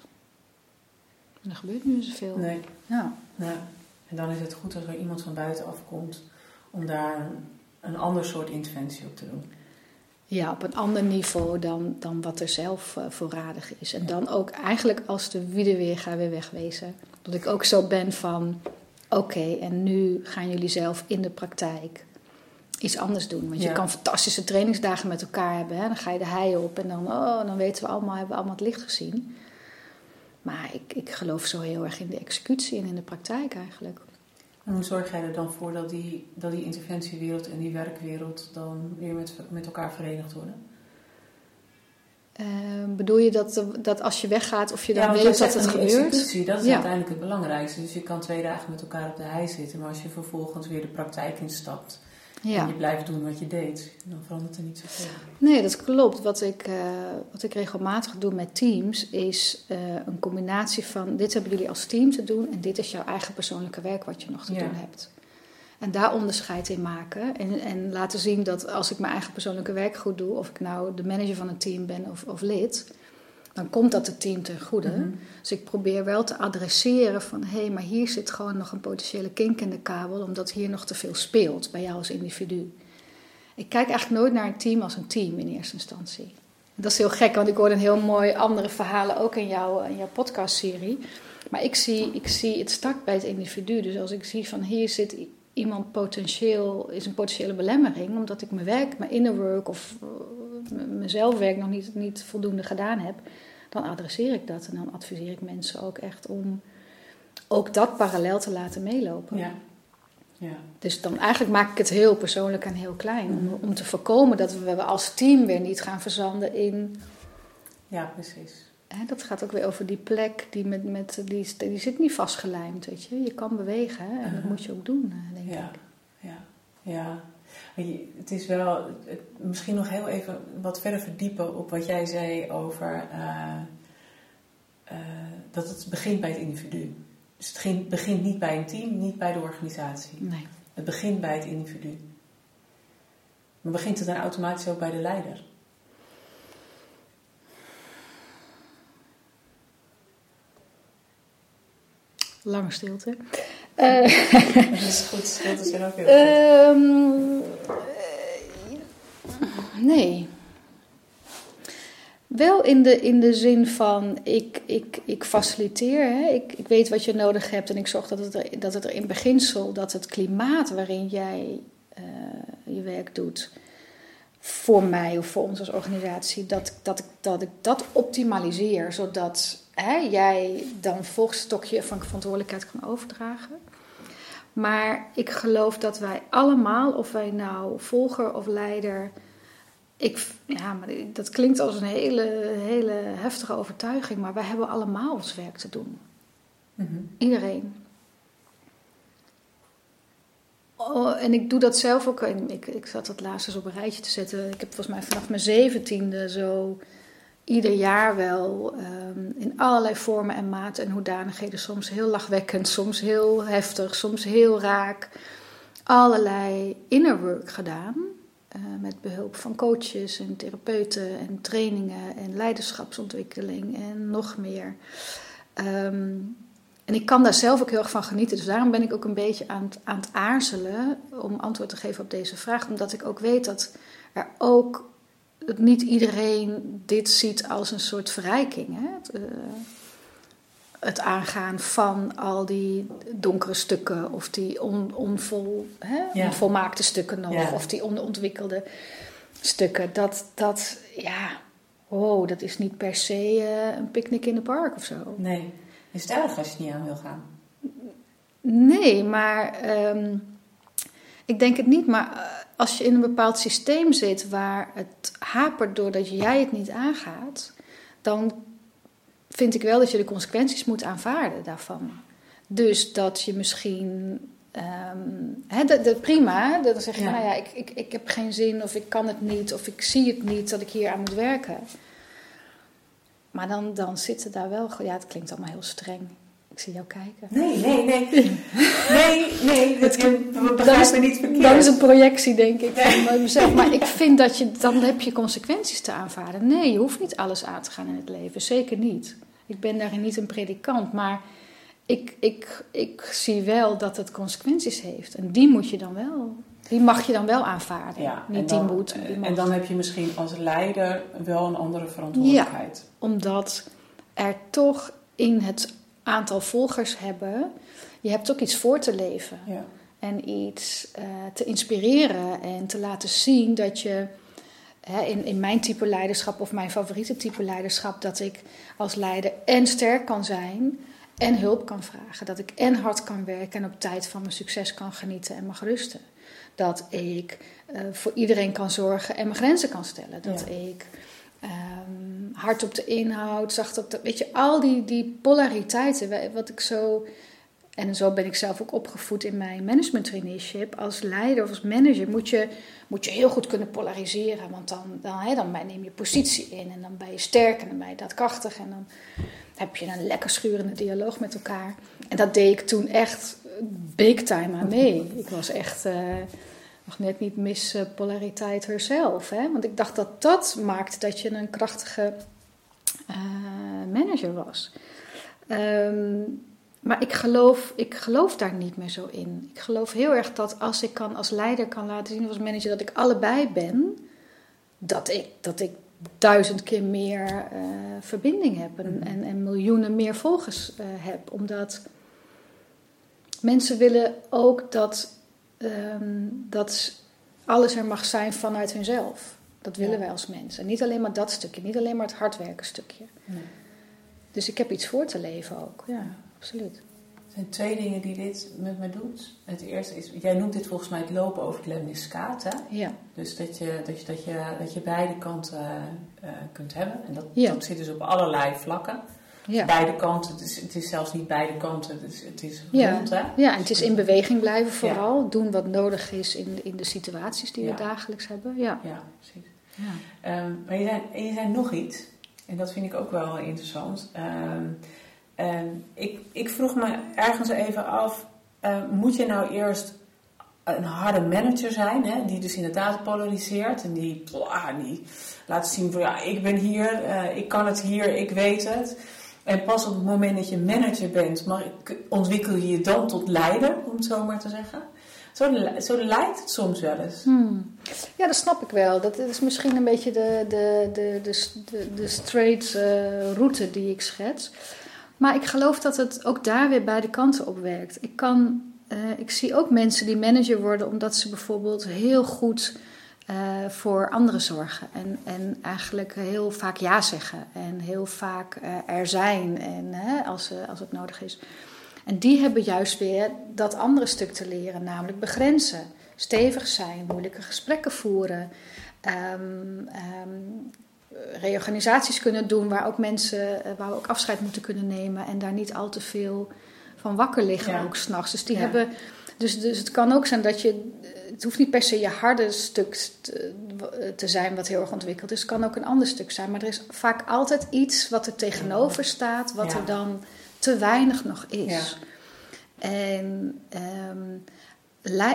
B: En er gebeurt nu zoveel.
A: Nee. Ja. ja. En dan is het goed als er iemand van buitenaf komt om daar een ander soort interventie op te doen.
B: Ja, op een ander niveau dan, dan wat er zelf uh, voorradig is. En dan ook eigenlijk als de wiedeweerga weer wegwezen. Dat ik ook zo ben van, oké, en nu gaan jullie zelf in de praktijk iets anders doen. Want je kan fantastische trainingsdagen met elkaar hebben. Hè? Dan ga je de hei op en dan, oh, dan weten we allemaal, hebben we allemaal het licht gezien. Maar ik, ik geloof zo heel erg in de executie en in de praktijk eigenlijk.
A: En hoe zorg jij er dan voor dat die, dat die interventiewereld en die werkwereld dan weer met, met elkaar verenigd worden?
B: Uh, bedoel je dat, dat als je weggaat of je dan weet dat het gebeurt?
A: Executie, dat is uiteindelijk het belangrijkste. Dus je kan twee dagen met elkaar op de hei zitten, maar als je vervolgens weer de praktijk instapt ja. en je blijft doen wat je deed, dan verandert er niet zoveel.
B: Nee, dat klopt. Wat ik, uh, wat ik regelmatig doe met teams is uh, een combinatie van dit hebben jullie als team te doen en dit is jouw eigen persoonlijke werk wat je nog te ja. doen hebt. En daar onderscheid in maken. En, en laten zien dat als ik mijn eigen persoonlijke werk goed doe, of ik nou de manager van een team ben of, of lid, dan komt dat het team ten goede. Mhm. Dus ik probeer wel te adresseren van hé, hey, maar hier zit gewoon nog een potentiële kink in de kabel, omdat hier nog te veel speelt bij jou als individu. Ik kijk eigenlijk nooit naar een team als een team in eerste instantie. Dat is heel gek, want ik hoorde een heel mooi andere verhalen ook in, jou, in jouw podcastserie. Maar ik zie, ik zie het start bij het individu. Dus als ik zie van hier zit iemand potentieel, is een potentiële belemmering, omdat ik mijn werk, mijn inner work of mezelf werk nog niet, niet voldoende gedaan heb, dan adresseer ik dat en dan adviseer ik mensen ook echt om ook dat parallel te laten meelopen. Ja. Ja. Dus dan eigenlijk maak ik het heel persoonlijk en heel klein. Om, mhm. om te voorkomen dat we als team weer niet gaan verzanden in.
A: Ja, precies.
B: Hè, dat gaat ook weer over die plek, die, met, met, die, die zit niet vastgelijmd, weet je. Je kan bewegen hè, en dat moet je ook doen, eh, denk
A: ja. ik. Ja, ja. Het is wel, misschien nog heel even wat verder verdiepen op wat jij zei over uh, uh, dat het begint bij het individu. Dus het begint niet bij een team, niet bij de organisatie.
B: Nee.
A: Het begint bij het individu. Maar begint het dan automatisch ook bij de leider?
B: Lange stilte.
A: Dat is goed, dat is ook heel goed.
B: Um, nee. Wel in de, in de zin van, ik, ik, ik faciliteer, hè? Ik, ik weet wat je nodig hebt en ik zorg dat het, er, dat het er in beginsel, dat het klimaat waarin jij uh, je werk doet, voor mij of voor ons als organisatie, dat, dat, ik, dat ik dat optimaliseer, zodat hè, jij dan volgstokje van verantwoordelijkheid kan overdragen. Maar ik geloof dat wij allemaal, of wij nou volger of leider, ik, ja, maar dat klinkt als een hele, hele heftige overtuiging, maar wij hebben allemaal ons werk te doen. Mm Iedereen. Oh, en ik doe dat zelf ook. Ik, ik zat dat laatst eens op een rijtje te zetten. Ik heb volgens mij vanaf mijn zeventiende zo ieder jaar wel um, in allerlei vormen en maten en hoedanigheden. Soms heel lachwekkend, soms heel heftig, soms heel raak. Allerlei inner work gedaan. Uh, met behulp van coaches en therapeuten en trainingen en leiderschapsontwikkeling en nog meer. Um, en ik kan daar zelf ook heel erg van genieten. Dus daarom ben ik ook een beetje aan het, aan het aarzelen om antwoord te geven op deze vraag. Omdat ik ook weet dat er ook dat niet iedereen dit ziet als een soort verrijking. Hè? Het, uh, het, aangaan van al die donkere stukken of die on, onvol, hè? Ja. onvolmaakte stukken nog. Ja. Of die onontwikkelde stukken. Dat, dat, ja, wow, dat is niet per se uh, een picknick in de park of zo.
A: Nee. Is het erg als je niet aan wil gaan?
B: Nee, maar um, ik denk het niet. Maar eh, als je in een bepaald systeem zit waar het hapert doordat jij het niet aangaat, dan vind ik wel dat je de consequenties moet aanvaarden daarvan. Dus dat je misschien. Um, hè, dat, dat, prima, dan zeg je, ja. nou ja, ik, ik, ik heb geen zin of ik kan het niet of ik zie het niet dat ik hier aan moet werken. Maar dan, dan zitten daar wel. Ja, het klinkt allemaal heel streng. Ik zie jou kijken.
A: Nee, nee, nee. [LAUGHS] Nee, nee. Dat, dat is, niet verkeerd.
B: Dat is een projectie, denk ik. Van Maar ik vind dat je. Dan heb je consequenties te aanvaarden. Nee, je hoeft niet alles aan te gaan in het leven. Zeker niet. Ik ben daarin niet een predikant. Maar ik, ik, ik zie wel dat het consequenties heeft. En die moet je dan wel die mag je dan wel aanvaarden. Ja, niet dan, die moet. Die
A: en dan heb je misschien als leider wel een andere verantwoordelijkheid.
B: Ja, omdat er toch in het aantal volgers hebben, je hebt ook iets voor te leven. Ja. En iets uh, te inspireren en te laten zien dat je hè, in, in mijn type leiderschap of mijn favoriete type leiderschap, dat ik als leider en sterk kan zijn en hulp kan vragen. Dat ik en hard kan werken en op tijd van mijn succes kan genieten en mag rusten dat ik uh, voor iedereen kan zorgen en mijn grenzen kan stellen. Dat ik um, hard op de inhoud, zacht op de. Weet je, al die, die polariteiten, wat ik zo. En zo ben ik zelf ook opgevoed in mijn management traineeship. Als leider of als manager moet je, moet je heel goed kunnen polariseren. Want dan, dan, hè, dan neem je positie in en dan ben je sterk en dan ben je daadkrachtig. En dan heb je een lekker schurende dialoog met elkaar. En dat deed ik toen echt big time aan mee. Ik was echt uh, nog net niet Miss Polariteit herself. Hè? Want ik dacht dat dat maakt dat je een krachtige uh, manager was. Um, maar ik geloof, ik geloof daar niet meer zo in. Ik geloof heel erg dat als ik kan als leider kan laten zien, als manager, dat ik allebei ben, dat ik, dat ik duizend keer meer uh, verbinding heb en, mm-hmm. en, en, miljoenen meer volgers uh, heb. Omdat mensen willen ook dat, um, dat alles er mag zijn vanuit hunzelf. Dat willen wij als mensen. niet alleen maar dat stukje, niet alleen maar het hardwerken stukje. Nee. Dus ik heb iets voor te leven ook, ja, absoluut.
A: Er zijn twee dingen die dit met me doet. Het eerste is, jij noemt dit volgens mij het lopen over het lemniscaat. Hè?
B: Ja.
A: Dus dat je, dat je, dat je, dat je beide kanten uh, kunt hebben. En dat, ja. dat zit dus op allerlei vlakken. Ja. Beide kanten, het is, het is zelfs niet beide kanten, het is, het is
B: ja.
A: rond. Hè?
B: Ja, en het is in beweging blijven vooral. Doen wat nodig is in, in de situaties die we dagelijks hebben. Ja,
A: ja precies. Um, maar je zei, je zei nog iets, en dat vind ik ook wel interessant. Um, um, ik, ik vroeg me ergens even af, uh, moet je nou eerst een harde manager zijn, hè, die dus inderdaad polariseert en die, laat zien van ja, ik ben hier, uh, ik kan het hier, ik weet het. En pas op het moment dat je manager bent, ontwikkel je je dan tot leider, om het zo maar te zeggen. Zo, zo lijkt het soms wel eens.
B: Hmm. Ja, dat snap ik wel. Dat is misschien een beetje de, de, de, de, de, de straight uh, route die ik schets. Maar ik geloof dat het ook daar weer beide kanten op werkt. Ik, kan, uh, ik zie ook mensen die manager worden omdat ze bijvoorbeeld heel goed uh, voor anderen zorgen. En, en eigenlijk heel vaak ja zeggen. En heel vaak uh, er zijn en, als, als het nodig is. En die hebben juist weer dat andere stuk te leren, namelijk begrenzen. Stevig zijn, moeilijke gesprekken voeren. Um, um, reorganisaties kunnen doen waar ook mensen, waar we ook afscheid moeten kunnen nemen. En daar niet al te veel van wakker liggen, ja. ook s'nachts. Dus die ja. hebben. Dus, dus het kan ook zijn dat je. Het hoeft niet per se je harde stuk te, te zijn wat heel erg ontwikkeld is. Het kan ook een ander stuk zijn. Maar er is vaak altijd iets wat er tegenover staat, wat er dan te weinig nog is. Ja. En um,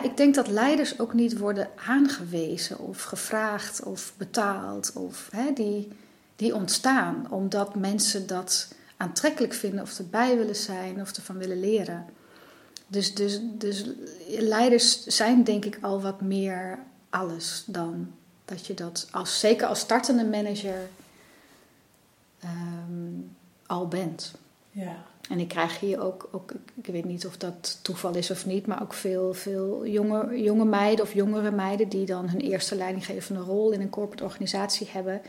B: ik denk dat leiders ook niet worden aangewezen of gevraagd of betaald. Of, hè, die, die ontstaan omdat mensen dat aantrekkelijk vinden of erbij willen zijn of ervan willen leren. Dus, dus, dus leiders zijn denk ik al wat meer alles dan dat je dat als, zeker als startende manager um, al bent.
A: Ja.
B: En ik krijg hier ook, ook, ik weet niet of dat toeval is of niet, maar ook veel, veel jonge, jonge meiden of jongere meiden die dan hun eerste leidinggevende rol in een corporate organisatie hebben.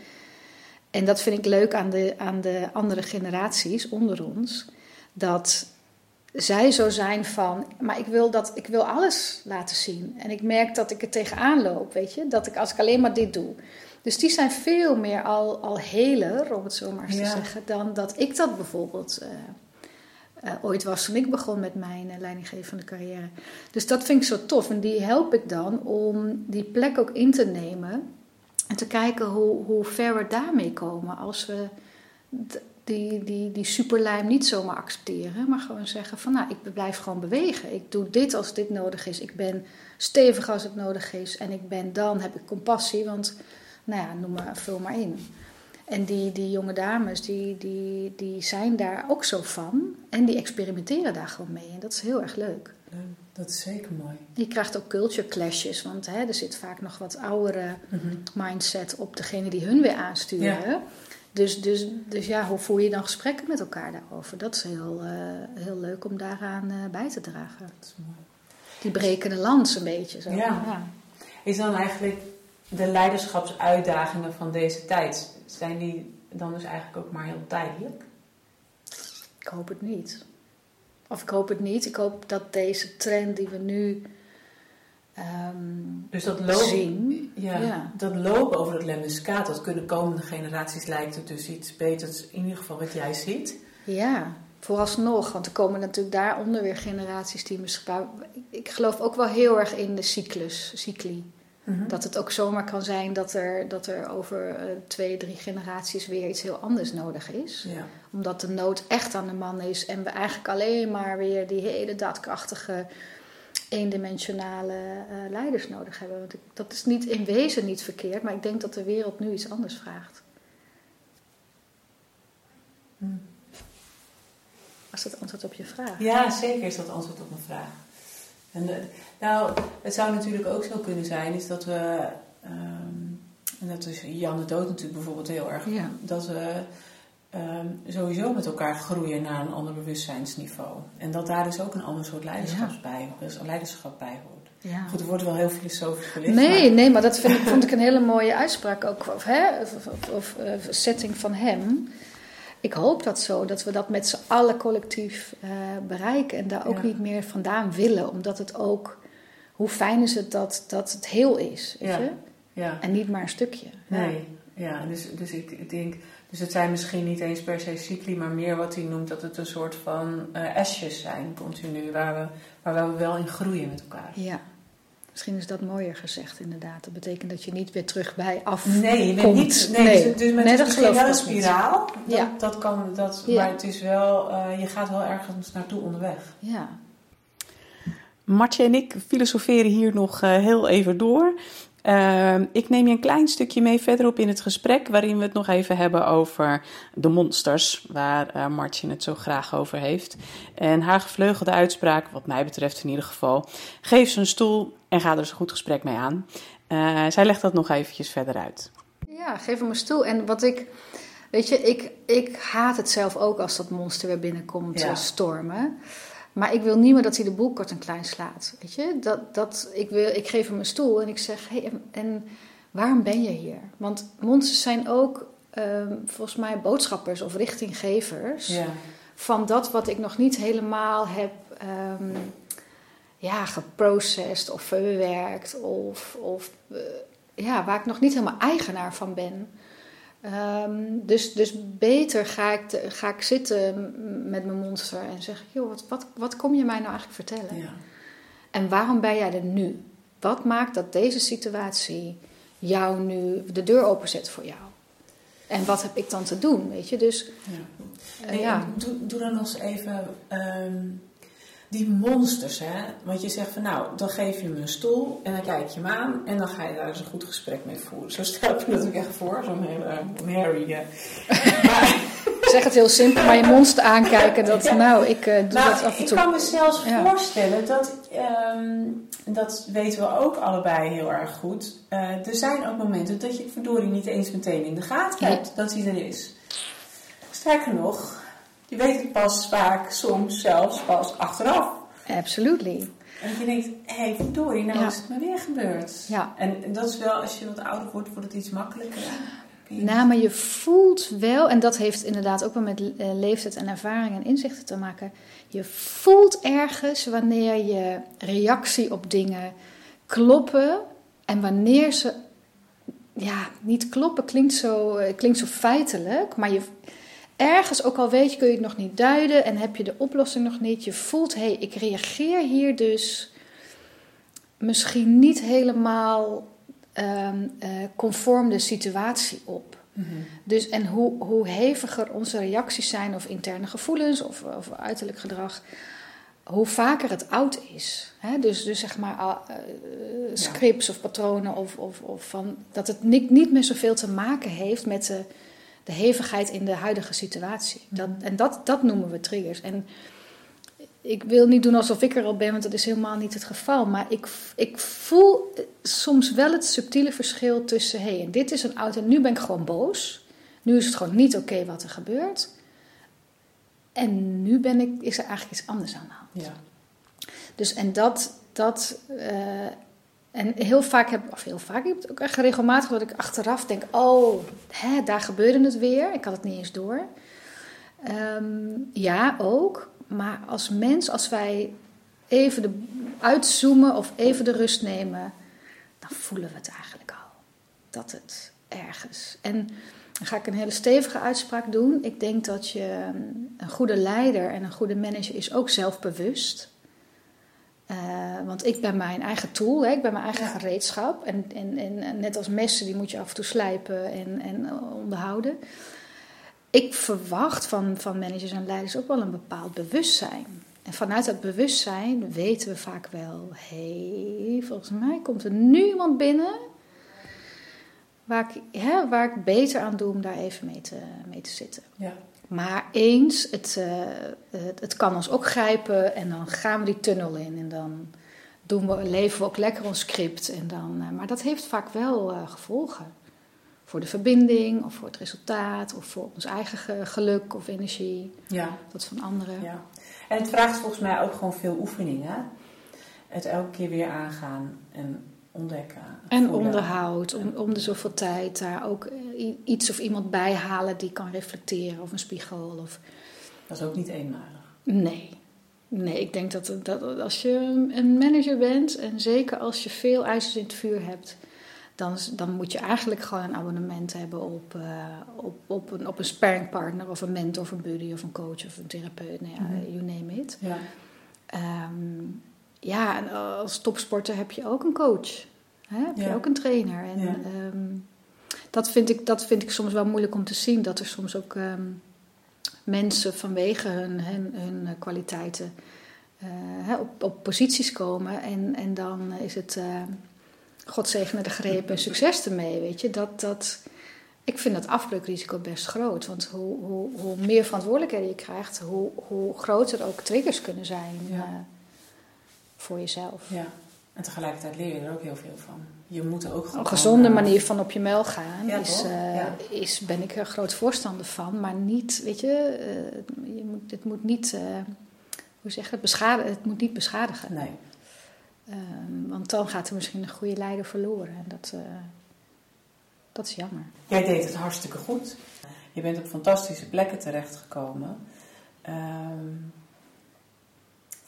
B: En dat vind ik leuk aan de, aan de andere generaties onder ons. Dat zij zo zijn van, maar ik wil, dat, ik wil alles laten zien. En ik merk dat ik er tegenaan loop, weet je. Dat ik als ik alleen maar dit doe. Dus die zijn veel meer al, al heler, om het zo maar eens ja. te zeggen, dan dat ik dat bijvoorbeeld uh, uh, ooit was toen ik begon met mijn uh, leidinggevende carrière. Dus dat vind ik zo tof. En die help ik dan om die plek ook in te nemen. En te kijken hoe, hoe ver we daarmee komen. Als we die, die, die superlijm niet zomaar accepteren. Maar gewoon zeggen van nou, ik blijf gewoon bewegen. Ik doe dit als dit nodig is. Ik ben stevig als het nodig is. En ik ben dan, heb ik compassie. Want nou ja, noem maar, vul maar in. En die, die jonge dames, die, die, die zijn daar ook zo van. En die experimenteren daar gewoon mee. En dat is heel erg leuk.
A: Dat is zeker mooi.
B: Je krijgt ook culture clashes. Want hè, er zit vaak nog wat oudere mm -hmm. mindset op degene die hun weer aansturen. Ja. Dus, dus, dus ja, hoe voer je dan gesprekken met elkaar daarover? Dat is heel, uh, heel leuk om daaraan uh, bij te dragen.
A: Dat is mooi.
B: Die brekende lans een beetje. Zo.
A: Ja. ja. Is dan eigenlijk de leiderschapsuitdagingen van deze tijd, zijn die dan dus eigenlijk ook maar heel tijdelijk?
B: Ik hoop het niet. Of ik hoop het niet. Ik hoop dat deze trend die we nu um,
A: dus dat lopen. Ja, ja, Dat lopen over het lemniscaat, dat kunnen komende generaties lijkt het dus iets beters, in ieder geval wat jij ziet.
B: Ja, vooralsnog. Want er komen natuurlijk daaronder weer generaties die misschien... Ik geloof ook wel heel erg in de cyclus, cycli. Mm-hmm. Dat het ook zomaar kan zijn dat er, dat er over uh, twee, drie generaties weer iets heel anders nodig is.
A: Ja.
B: Omdat de nood echt aan de man is en we eigenlijk alleen maar weer die hele daadkrachtige, eendimensionale uh, leiders nodig hebben. Want ik, dat is niet in wezen niet verkeerd, maar ik denk dat de wereld nu iets anders vraagt.
A: Mm.
B: Was dat antwoord op je vraag?
A: Ja, zeker is dat antwoord op mijn vraag. En, nou, het zou natuurlijk ook zo kunnen zijn, is dat we, um, en dat is Jan de Dood natuurlijk bijvoorbeeld heel erg,
B: ja.
A: dat we um, sowieso met elkaar groeien naar een ander bewustzijnsniveau. En dat daar dus ook een ander soort leiderschap,
B: ja.
A: bij, dus leiderschap bij hoort.
B: Ja.
A: Goed, er wordt wel heel filosofisch gelicht.
B: Nee,
A: maar...
B: nee, maar dat vind vond ik een hele mooie uitspraak ook, of, hè, of, of, of uh, setting van hem. Ik hoop dat zo, dat we dat met z'n allen collectief uh, bereiken en daar ook
A: Ja.
B: niet meer vandaan willen, omdat het ook, hoe fijn is het dat, dat het heel is, weet
A: Ja.
B: je?
A: Ja.
B: En niet maar een stukje.
A: Nee, ja, dus, dus ik, ik denk, dus het zijn misschien niet eens per se cycli, maar meer wat hij noemt dat het een soort van uh, asjes zijn, continu, waar we, waar we wel in groeien met elkaar.
B: Ja. Misschien is dat mooier gezegd, inderdaad. Dat betekent dat je niet weer terug bij af
A: Nee, je bent niet. Nee,
B: Nee.
A: Dus, dus met
B: Nee,
A: het
B: dat geloof
A: wel een spiraal. Dat,
B: Ja.
A: dat kan, dat,
B: Ja.
A: maar het is wel, uh, je gaat wel ergens naartoe onderweg.
B: Ja.
C: Martje en ik filosoferen hier nog uh, heel even door. Ehm, ik neem je een klein stukje mee verderop in het gesprek, waarin we het nog even hebben over de monsters, waar uh, Martje het zo graag over heeft. En haar gevleugelde uitspraak, wat mij betreft in ieder geval, geef ze een stoel en ga er eens een goed gesprek mee aan. Uh, zij legt dat nog eventjes verder uit.
B: Ja, geef hem een stoel. En wat ik, weet je, ik, ik haat het zelf ook als dat monster weer binnenkomt ja. stormen. Maar ik wil niet meer dat hij de boel kort en klein slaat. Weet je? Dat, dat, ik, wil, ik geef hem een stoel en ik zeg: hey, en, en waarom ben je hier? Want monsters zijn ook um, volgens mij boodschappers of richtinggevers ja. van dat wat ik nog niet helemaal heb um, ja, geprocessed of verwerkt. Of, of uh, ja, waar ik nog niet helemaal eigenaar van ben. Um, dus, dus beter ga ik, te, ga ik zitten met mijn monster en zeg ik, joh, wat, wat, wat kom je mij nou eigenlijk vertellen? Ja. En waarom ben jij er nu? Wat maakt dat deze situatie jou nu de deur openzet voor jou? En wat heb ik dan te doen, weet je? Dus,
A: ja. Uh, ja. Doe, doe dan nog eens even um, die monsters, hè? Want je zegt van nou, dan geef je me een stoel en dan kijk je hem aan en dan ga je daar eens een goed gesprek mee voeren. Zo stel ik me natuurlijk echt voor, zo'n hele [LAUGHS] Mary.
B: Zeg het heel simpel, maar je monster aankijken, dat, nou, ik uh, doe
A: nou,
B: dat af en toe.
A: Ik kan me zelfs ja. voorstellen dat, um, dat weten we ook allebei heel erg goed. Uh, er zijn ook momenten dat je verdorie niet eens meteen in de gaten hebt dat hij er is. Sterker nog, je weet het pas vaak, soms zelfs pas achteraf.
B: Absolutely.
A: En je denkt, hé, hey, verdorie, nou
B: Ja.
A: is het maar weer gebeurd.
B: Ja.
A: En dat is wel, als je wat ouder wordt, wordt het iets makkelijker.
B: Nou, maar je voelt wel, en dat heeft inderdaad ook wel met eh, leeftijd en ervaring en inzichten te maken. Je voelt ergens wanneer je reactie op dingen kloppen en wanneer ze, ja, niet kloppen klinkt zo, eh, klinkt zo feitelijk, maar je ergens, ook al weet je, kun je het nog niet duiden en heb je de oplossing nog niet, je voelt, hé, hey, ik reageer hier dus misschien niet helemaal ehm, eh, conform de situatie op.
A: Mhm.
B: Dus en hoe, hoe heviger onze reacties zijn, of interne gevoelens of, of uiterlijk gedrag, hoe vaker het oud is. Hè? Dus, dus zeg maar eh, scripts of patronen, of, of, of van, dat het niet, niet meer zoveel te maken heeft met de, de hevigheid in de huidige situatie. Dat, en dat, dat noemen we triggers. En ik wil niet doen alsof ik er al ben, want dat is helemaal niet het geval. Maar ik, ik voel soms wel het subtiele verschil tussen... hé, hey, en dit is een en nu ben ik gewoon boos. Nu is het gewoon niet oké wat er gebeurt. En nu ben ik, is er eigenlijk iets anders aan de hand.
A: Ja.
B: Dus en dat... dat uh, en heel vaak heb of heel vaak, ik heb het ook echt regelmatig dat ik achteraf denk: oh, hè, daar gebeurde het weer. Ik had het niet eens door. Um, ja, ook. Maar als mens, als wij even de, uitzoomen of even de rust nemen, dan voelen we het eigenlijk al. Dat het ergens. En dan ga ik een hele stevige uitspraak doen. Ik denk dat je een goede leider en een goede manager is ook zelfbewust. Uh, want ik ben mijn eigen tool, hè? ik ben mijn eigen ja. gereedschap. En, en, en net als messen, die moet je af en toe slijpen en, en onderhouden. Ik verwacht van, van managers en leiders ook wel een bepaald bewustzijn. En vanuit dat bewustzijn weten we vaak wel: hé, hey, volgens mij komt er nu iemand binnen waar ik, hè, waar ik beter aan doe om daar even mee te, mee te zitten.
A: Ja.
B: Maar eens, het, uh, het, het, kan ons ook grijpen en dan gaan we die tunnel in en dan doen we, leven we ook lekker ons script. En dan, uh, maar dat heeft vaak wel uh, gevolgen. Voor de verbinding of voor het resultaat of voor ons eigen geluk of energie.
A: Ja.
B: Dat van anderen.
A: Ja. En het vraagt volgens mij ook gewoon veel oefeningen. Het elke keer weer aangaan en ontdekken.
B: En voelen. onderhoud, om, om de zoveel tijd daar ook iets of iemand bij halen die kan reflecteren of een spiegel. Of...
A: Dat is ook niet eenmalig.
B: Nee. Nee, ik denk dat, dat als je een manager bent en zeker als je veel ijzers in het vuur hebt, dan, dan moet je eigenlijk gewoon een abonnement hebben op, uh, op, op, een, op een sparringpartner of een mentor of een buddy of een coach of een therapeut. Nou ja, mm -hmm. you name it.
A: Ja.
B: Um, ja, en als topsporter heb je ook een coach. Hè? Heb
A: Ja.
B: je ook een trainer. En
A: Ja.
B: ehm, dat, vind ik, dat vind ik soms wel moeilijk om te zien. Dat er soms ook ehm, mensen vanwege hun, hun, hun kwaliteiten eh, op, op posities komen. En, en dan is het eh, God zegene de greep en succes ermee, weet je. Dat, dat, ik vind dat afbreukrisico best groot. Want hoe, hoe, hoe meer verantwoordelijkheden je krijgt, hoe, hoe groter ook triggers kunnen zijn
A: Ja.
B: eh, voor jezelf.
A: Ja. En tegelijkertijd leer je er ook heel veel van. Je moet er ook gewoon...
B: Een gezonde
A: eh,
B: manier van op je muil gaan
A: Ja,
B: is, eh,
A: Ja.
B: is, ben ik er groot voorstander van. Maar niet, weet je, eh, je moet, het moet niet, hoe zeg je het, beschadigen, het moet niet beschadigen.
A: Nee.
B: Ehm, want dan gaat er misschien een goede leider verloren. En dat, dat is jammer.
A: Jij deed het hartstikke goed. Je bent op fantastische plekken terechtgekomen. Ehm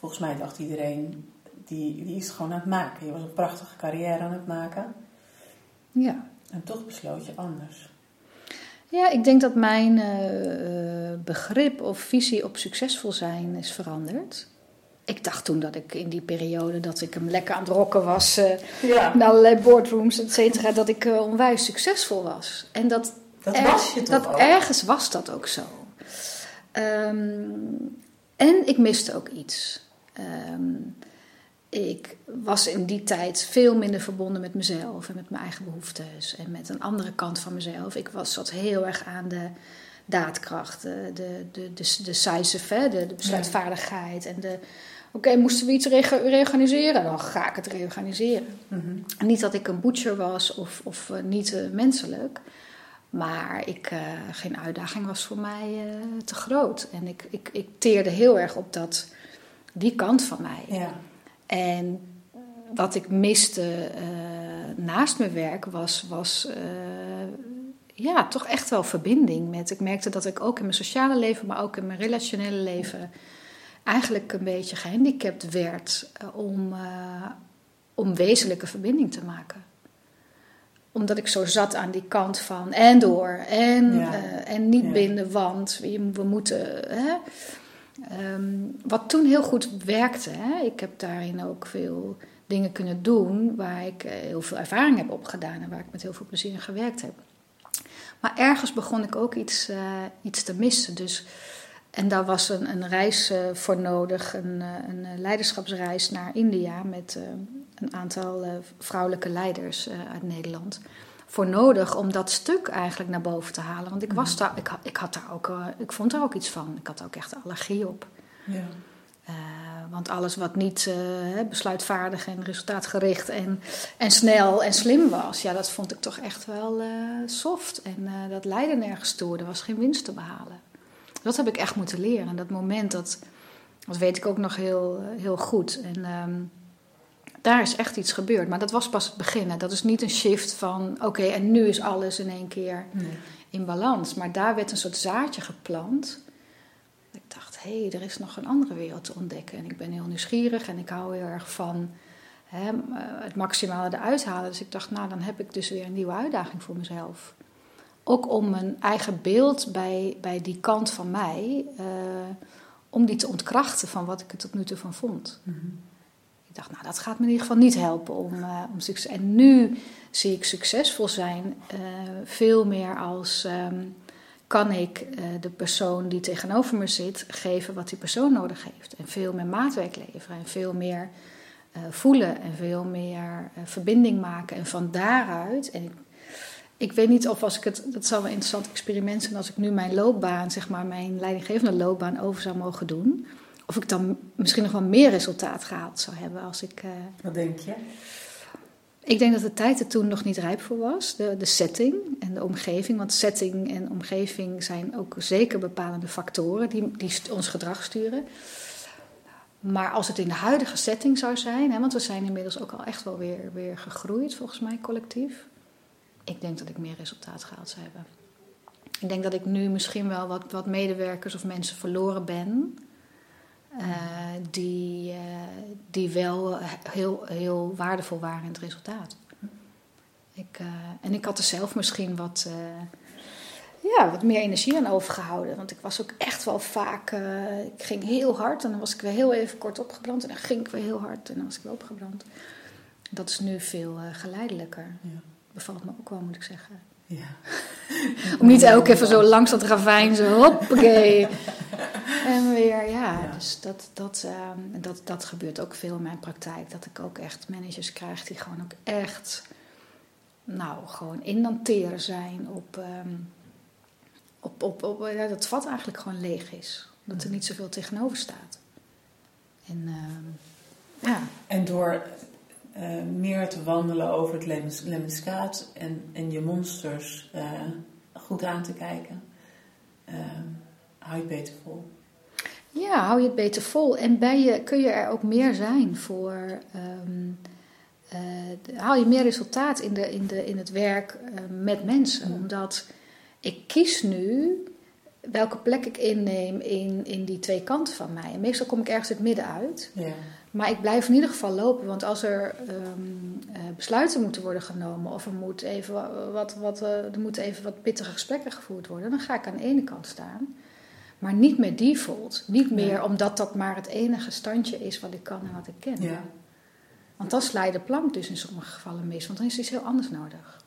A: volgens mij dacht iedereen, die, die is gewoon aan het maken. Je was een prachtige carrière aan het maken.
B: Ja.
A: En toch besloot je anders.
B: Ja, ik denk dat mijn eh, eh, begrip of visie op succesvol zijn is veranderd. Ik dacht toen dat ik in die periode dat ik hem lekker aan het rocken was, eh
A: Ja,
B: in allerlei boardrooms, et cetera, dat ik onwijs succesvol was. En dat,
A: dat
B: er-
A: was je toch
B: dat ergens was dat ook zo. Ehm, en ik miste ook iets. Ehm, ik was in die tijd veel minder verbonden met mezelf en met mijn eigen behoeftes en met een andere kant van mezelf. Ik was, zat heel erg aan de daadkracht, de, de, de, de, hè, de, de besluitvaardigheid en de... Oké, moesten we iets rege- reorganiseren? Dan ga ik het reorganiseren.
A: Mhm.
B: Niet dat ik een butcher was of, of eh, niet eh, menselijk. Maar ik, eh, geen uitdaging was voor mij te groot. En ik, ik, ik teerde heel erg op dat, die kant van mij.
A: Ja.
B: En wat ik miste eh, naast mijn werk was, was eh, ja, toch echt wel verbinding met. Ik merkte dat ik ook in mijn sociale leven, maar ook in mijn relationele leven eigenlijk een beetje gehandicapt werd eh, om, eh, om wezenlijke verbinding te maken. Omdat ik zo zat aan die kant van en door en,
A: Ja.
B: en niet
A: Ja.
B: binden, want we, we moeten. Hè? Ehm, wat toen heel goed werkte. Hè? Ik heb daarin ook veel dingen kunnen doen waar ik eh, heel veel ervaring heb opgedaan en waar ik met heel veel plezier in gewerkt heb. Maar ergens begon ik ook iets, eh, iets te missen. Dus, en daar was een, een reis eh, voor nodig, een, een leiderschapsreis naar India met een aantal vrouwelijke leiders uit Nederland. Voor nodig om dat stuk eigenlijk naar boven te halen. Want ik, was daar, ik, had, ik, had daar ook, eh, ik vond daar ook iets van. Ik had ook echt allergie op.
A: Ja.
B: Eh, want alles wat niet eh, besluitvaardig en resultaatgericht en, en snel en slim was, ja, dat vond ik toch echt wel soft. En dat leidde nergens toe. Er was geen winst te behalen. Dat heb ik echt moeten leren. En dat moment, dat, dat weet ik ook nog heel, heel goed. En ehm, daar is echt iets gebeurd. Maar dat was pas het begin. hè. Dat is niet een shift van, oké, en nu is alles in één keer
A: Nee.
B: in balans. Maar daar werd een soort zaadje geplant. Ik dacht, hé, hey, er is nog een andere wereld te ontdekken. En ik ben heel nieuwsgierig en ik hou heel erg van hè, eh, het maximale eruit halen. Dus ik dacht, nou, dan heb ik dus weer een nieuwe uitdaging voor mezelf. Ook om mijn eigen beeld bij, bij die kant van mij, eh, om die te ontkrachten van wat ik er tot nu toe van vond.
A: Mhm.
B: Ik dacht, nou, dat gaat me in ieder geval niet helpen om, eh, om succes. En nu zie ik succesvol zijn eh, veel meer als ehm, kan ik eh, de persoon die tegenover me zit geven wat die persoon nodig heeft. En veel meer maatwerk leveren en veel meer voelen en veel meer verbinding maken. En van daaruit, en ik, ik weet niet of als ik het, dat zou een interessant experiment zijn als ik nu mijn loopbaan, zeg maar mijn leidinggevende loopbaan over zou mogen doen. Of ik dan misschien nog wel meer resultaat gehaald zou hebben als ik. eh,
A: Wat denk je?
B: ik denk dat de tijd er toen nog niet rijp voor was. De, de setting en de omgeving. Want setting en omgeving zijn ook zeker bepalende factoren die, die ons gedrag sturen. Maar als het in de huidige setting zou zijn, hè, want we zijn inmiddels ook al echt wel weer, weer gegroeid, volgens mij collectief. Ik denk dat ik meer resultaat gehaald zou hebben. Ik denk dat ik nu misschien wel wat, wat medewerkers of mensen verloren ben. Eh, die, eh, die wel heel, heel waardevol waren in het resultaat. Ik, eh, en ik had er zelf misschien wat, ja, wat meer energie aan overgehouden. Want ik was ook echt wel vaak. ik ging heel hard en dan was ik weer heel even kort opgebrand. En dan ging ik weer heel hard en dan was ik weer opgebrand. Dat is nu veel geleidelijker.
A: Ja.
B: Bevalt me ook wel, moet ik zeggen.
A: Ja.
B: Om niet elke even zo langs dat ravijn, zo hoppakee. en weer, ja.
A: Ja.
B: Dus dat, dat, ehm, dat, dat gebeurt ook veel in mijn praktijk. Dat ik ook echt managers krijg die gewoon ook echt, nou, gewoon indanteren zijn op, ehm, op, op, op ja, dat het vat eigenlijk gewoon leeg is. Dat er niet zoveel tegenover staat. En ehm, ja,
A: En door eh, meer te wandelen over het Lemmens- Lemmenskaat en, en je monsters eh, goed aan te kijken, eh, hou je het beter vol.
B: Ja, hou je het beter vol. En bij je, kun je er ook meer zijn voor. eh, haal je meer resultaat in, de, in, de, in het werk met mensen. Omdat ik kies nu welke plek ik inneem in, in die twee kanten van mij. En meestal kom ik ergens het midden uit.
A: Ja.
B: Maar ik blijf in ieder geval lopen. Want als er ehm, eh, besluiten moeten worden genomen. of er, moet even wa- wat, wat, eh, er moeten even wat pittige gesprekken gevoerd worden. dan ga ik aan de ene kant staan. Maar niet meer default. Niet meer
A: Nee.
B: omdat dat maar het enige standje is wat ik kan en wat ik ken.
A: Ja.
B: Want dan sla je de plank dus in sommige gevallen mis. Want dan is iets heel anders nodig.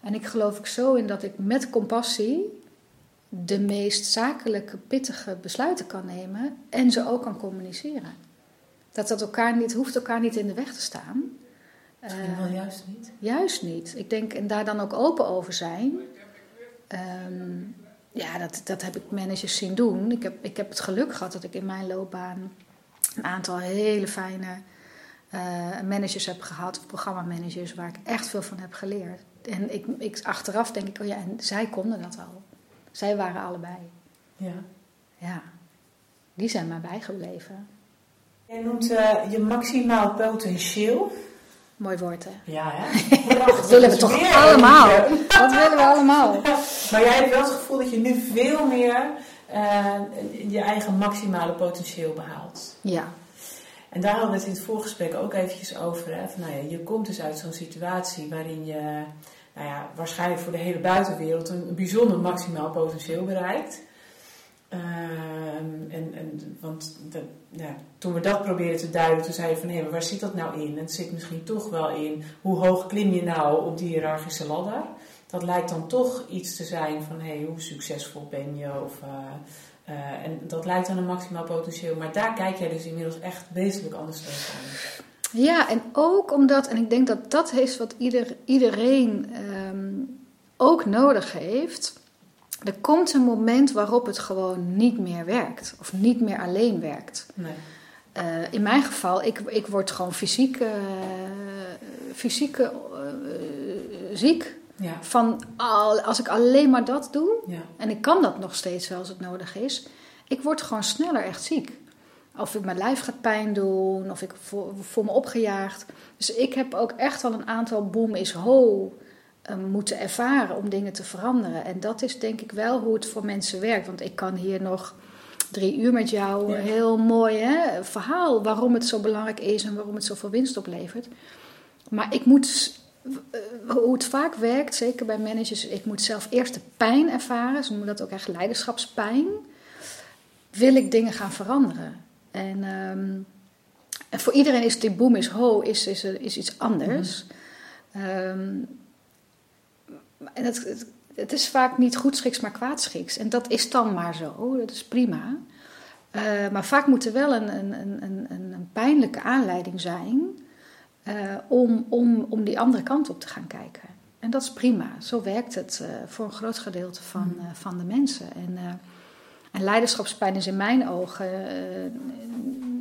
B: En ik geloof ook zo in dat ik met compassie de meest zakelijke, pittige besluiten kan nemen. En ze ook kan communiceren. Dat dat elkaar niet, hoeft elkaar niet in de weg te staan.
A: Misschien wel juist niet.
B: Juist niet. Ik denk, en daar dan ook open over zijn. Ehm, ja, dat, dat heb ik managers zien doen. Ik heb, ik heb het geluk gehad dat ik in mijn loopbaan een aantal hele fijne eh, managers heb gehad, of programmamanagers, waar ik echt veel van heb geleerd. En ik, ik, achteraf denk ik, oh ja, en zij konden dat al. Zij waren allebei.
A: Ja.
B: Ja, die zijn mij bijgebleven.
A: Jij noemt eh, je maximaal potentieel.
B: Mooi woord, hè?
A: Ja, hè? [LAUGHS]
B: Dat willen we toch allemaal? Dat willen we allemaal. [LAUGHS]
A: Maar jij hebt wel het gevoel dat je nu veel meer eh, je eigen maximale potentieel behaalt.
B: Ja,
A: En daar hadden we het in het voorgesprek ook eventjes over. Hè? Van, nou ja, je komt dus uit zo'n situatie waarin je nou ja, waarschijnlijk voor de hele buitenwereld een bijzonder maximaal potentieel bereikt. Ehm, en, en, want de, toen we dat probeerden te duiden, toen zei je van hé, maar waar zit dat nou in? Het zit misschien toch wel in hoe hoog klim je nou op die hiërarchische ladder? Dat lijkt dan toch iets te zijn van hé, hoe succesvol ben je? Of, eh, eh, en dat lijkt dan een maximaal potentieel, maar daar kijk jij dus inmiddels echt wezenlijk anders tegenaan.
B: Ja, en ook omdat, en ik denk dat dat is wat ieder, iedereen ehm, ook nodig heeft. Er komt een moment waarop het gewoon niet meer werkt, of niet meer alleen werkt.
A: Nee.
B: Eh, in mijn geval, ik, ik word gewoon fysiek, eh, fysiek eh, ziek.
A: Ja,
B: Van al, als ik alleen maar dat doe,
A: ja,
B: en ik kan dat nog steeds wel als het nodig is. Ik word gewoon sneller echt ziek. Of ik mijn lijf gaat pijn doen, of ik voel, voel me opgejaagd. Dus ik heb ook echt wel een aantal boom is ho moeten ervaren om dingen te veranderen. En dat is denk ik wel hoe het voor mensen werkt. Want ik kan hier nog drie uur met jou een heel mooi hè, verhaal waarom het zo belangrijk is en waarom het zoveel winst oplevert. Maar ik moet, eh, hoe het vaak werkt, zeker bij managers, ik moet zelf eerst de pijn ervaren. Ze noemen dat ook echt leiderschapspijn. Wil ik dingen gaan veranderen? En, ehm, en voor iedereen is die boom is ho, is, is, is iets anders. Ehm, en het, het, het is vaak niet goedschiks, maar kwaadschiks. En dat is dan maar zo, dat is prima. Eh, maar vaak moet er wel een, een, een, een, een pijnlijke aanleiding zijn eh, om, om, om die andere kant op te gaan kijken. En dat is prima. Zo werkt het eh, voor een groot gedeelte van, eh, van de mensen. En, en leiderschapspijn is in mijn ogen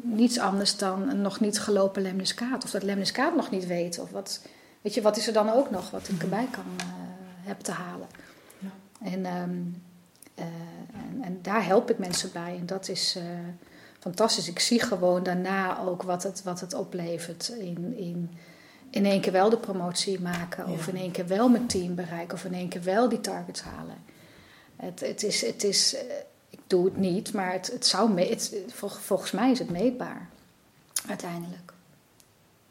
B: niets anders dan een nog niet gelopen lemniskaat. Of dat lemniskaat nog niet weet. Of wat, weet je, wat is er dan ook nog wat ik erbij kan heb te halen.
A: Ja.
B: En, ehm, eh, en, en daar help ik mensen bij. En dat is eh, fantastisch. Ik zie gewoon daarna ook wat het, wat het oplevert in, in in één keer wel de promotie maken. Of
A: Ja.
B: in één keer wel mijn team bereiken. Of in één keer wel die targets halen. Het, het is, het is, eh, ik doe het niet, maar het, het zou me, het, vol- volgens mij is het meetbaar. Uiteindelijk.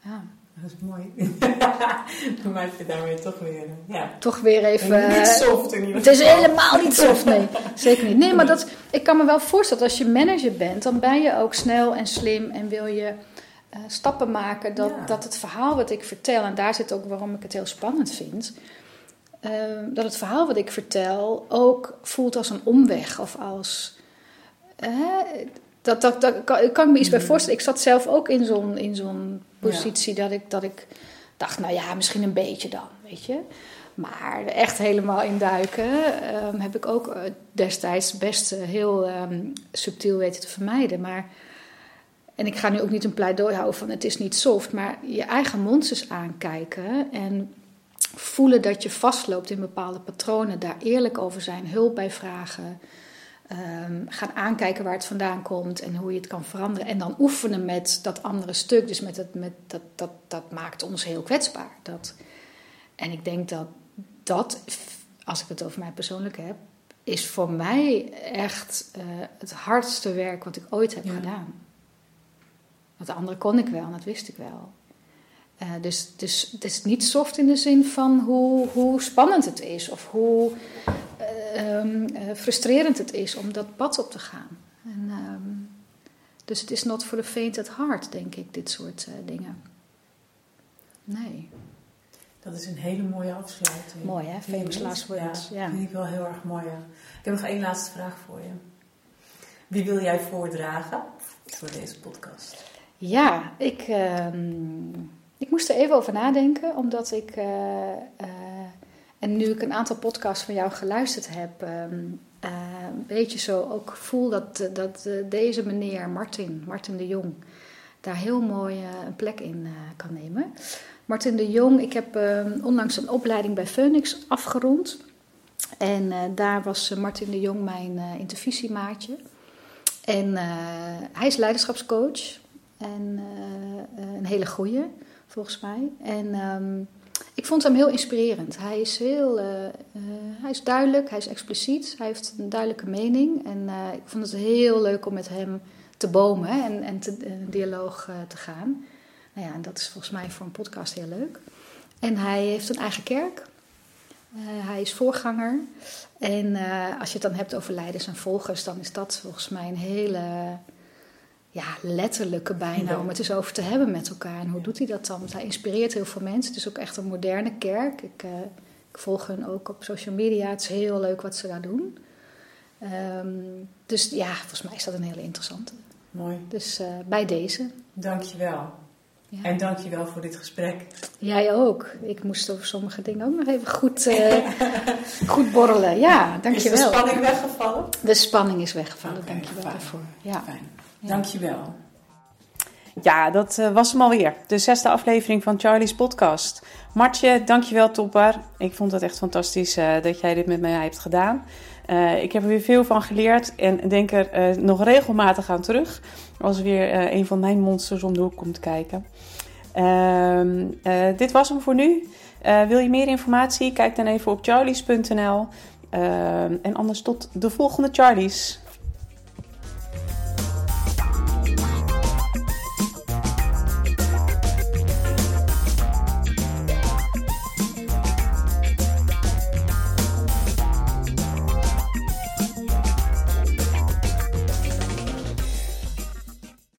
B: Ja.
A: Dat is mooi. [LAUGHS] Dan maak je daarmee toch weer, eh, ja.
B: Toch weer even...
A: niet
B: eh,
A: soft in ieder
B: Het is
A: geval.
B: helemaal niet soft, nee. [LAUGHS] Zeker niet. Nee, maar dat, ik kan me wel voorstellen dat als je manager bent, dan ben je ook snel en slim en wil je eh, stappen maken dat,
A: Ja.
B: dat het verhaal wat ik vertel, en daar zit ook waarom ik het heel spannend vind, dat het verhaal wat ik vertel ook voelt als een omweg of als dat, dat, dat kan, kan ik me iets bij voorstellen. Ik zat zelf ook in zo'n, in zo'n positie dat, ik, dat ik dacht, nou ja, misschien een beetje dan, weet je. Maar echt helemaal induiken um, heb ik ook destijds best heel um, subtiel weten te vermijden. Maar, en ik ga nu ook niet een pleidooi houden van het is niet soft, maar je eigen monsters aankijken en voelen dat je vastloopt in bepaalde patronen, daar eerlijk over zijn, hulp bij vragen. Um, gaan aankijken waar het vandaan komt en hoe je het kan veranderen. En dan oefenen met dat andere stuk. Dus met het, met dat, dat, dat maakt ons heel kwetsbaar. Dat, en ik denk dat dat, als ik het over mij persoonlijk heb, is voor mij echt uh, het hardste werk wat ik ooit heb gedaan. Want de andere kon ik wel, dat wist ik wel. Uh, dus, dus het is niet soft in de zin van hoe, hoe spannend het is of hoe uh, frustrerend het is om dat pad op te gaan. En, um, dus het is not for the faint at heart, denk ik, dit soort dingen. Nee.
A: Dat is een hele mooie afsluiting.
B: Mooi hè, famous last words.
A: Ja, ja, vind ik wel heel erg mooi. Ja. Ik heb nog één laatste vraag voor je. Wie wil jij voordragen voor deze podcast?
B: Ja, ik, uh, ik moest er even over nadenken, omdat ik, uh, uh, en nu ik een aantal podcasts van jou geluisterd heb, een beetje zo ook voel dat, dat deze meneer Martin, Martin de Jong, daar heel mooi een plek in kan nemen. Martin de Jong, ik heb uh, onlangs een opleiding bij Phoenix afgerond. En daar was Martin de Jong mijn intervisiemaatje. En hij is leiderschapscoach. En een hele goeie, volgens mij. En ik vond hem heel inspirerend. Hij is heel hij is duidelijk, hij is expliciet. Hij heeft een duidelijke mening. En ik vond het heel leuk om met hem te bomen en, en te, een dialoog te gaan. Nou ja, en dat is volgens mij voor een podcast heel leuk. En hij heeft een eigen kerk. Hij is voorganger. En als je het dan hebt over leiders en volgers, dan is dat volgens mij een hele ja, letterlijke bijna ja. om het eens over te hebben met elkaar. En hoe doet hij dat dan? Want hij inspireert heel veel mensen. Het is ook echt een moderne kerk. Ik, uh, ik volg hen ook op social media. Het is heel leuk wat ze daar doen. Um, dus ja, volgens mij is dat een hele interessante.
A: Mooi.
B: Dus bij deze.
A: Dankjewel. Ja. En dankjewel voor dit gesprek.
B: Jij ook. Ik moest over sommige dingen ook nog even goed, uh, [LAUGHS] goed borrelen. Ja, dankjewel.
A: Is de spanning weggevallen?
B: De spanning is weggevallen, okay, dankjewel fijn. daarvoor. Ja.
A: Fijn. Dankjewel.
C: Ja, dat uh, was hem alweer. De zesde aflevering van Charlie's podcast. Martje, dankjewel topper. Ik vond het echt fantastisch uh, dat jij dit met mij hebt gedaan. Uh, ik heb er weer veel van geleerd en denk er uh, nog regelmatig aan terug. Als weer een van mijn monsters om de hoek komt kijken. Ehm, dit was hem voor nu. wil je meer informatie? Kijk dan even op charlies.nl. Ehm, en anders tot de volgende Charlies.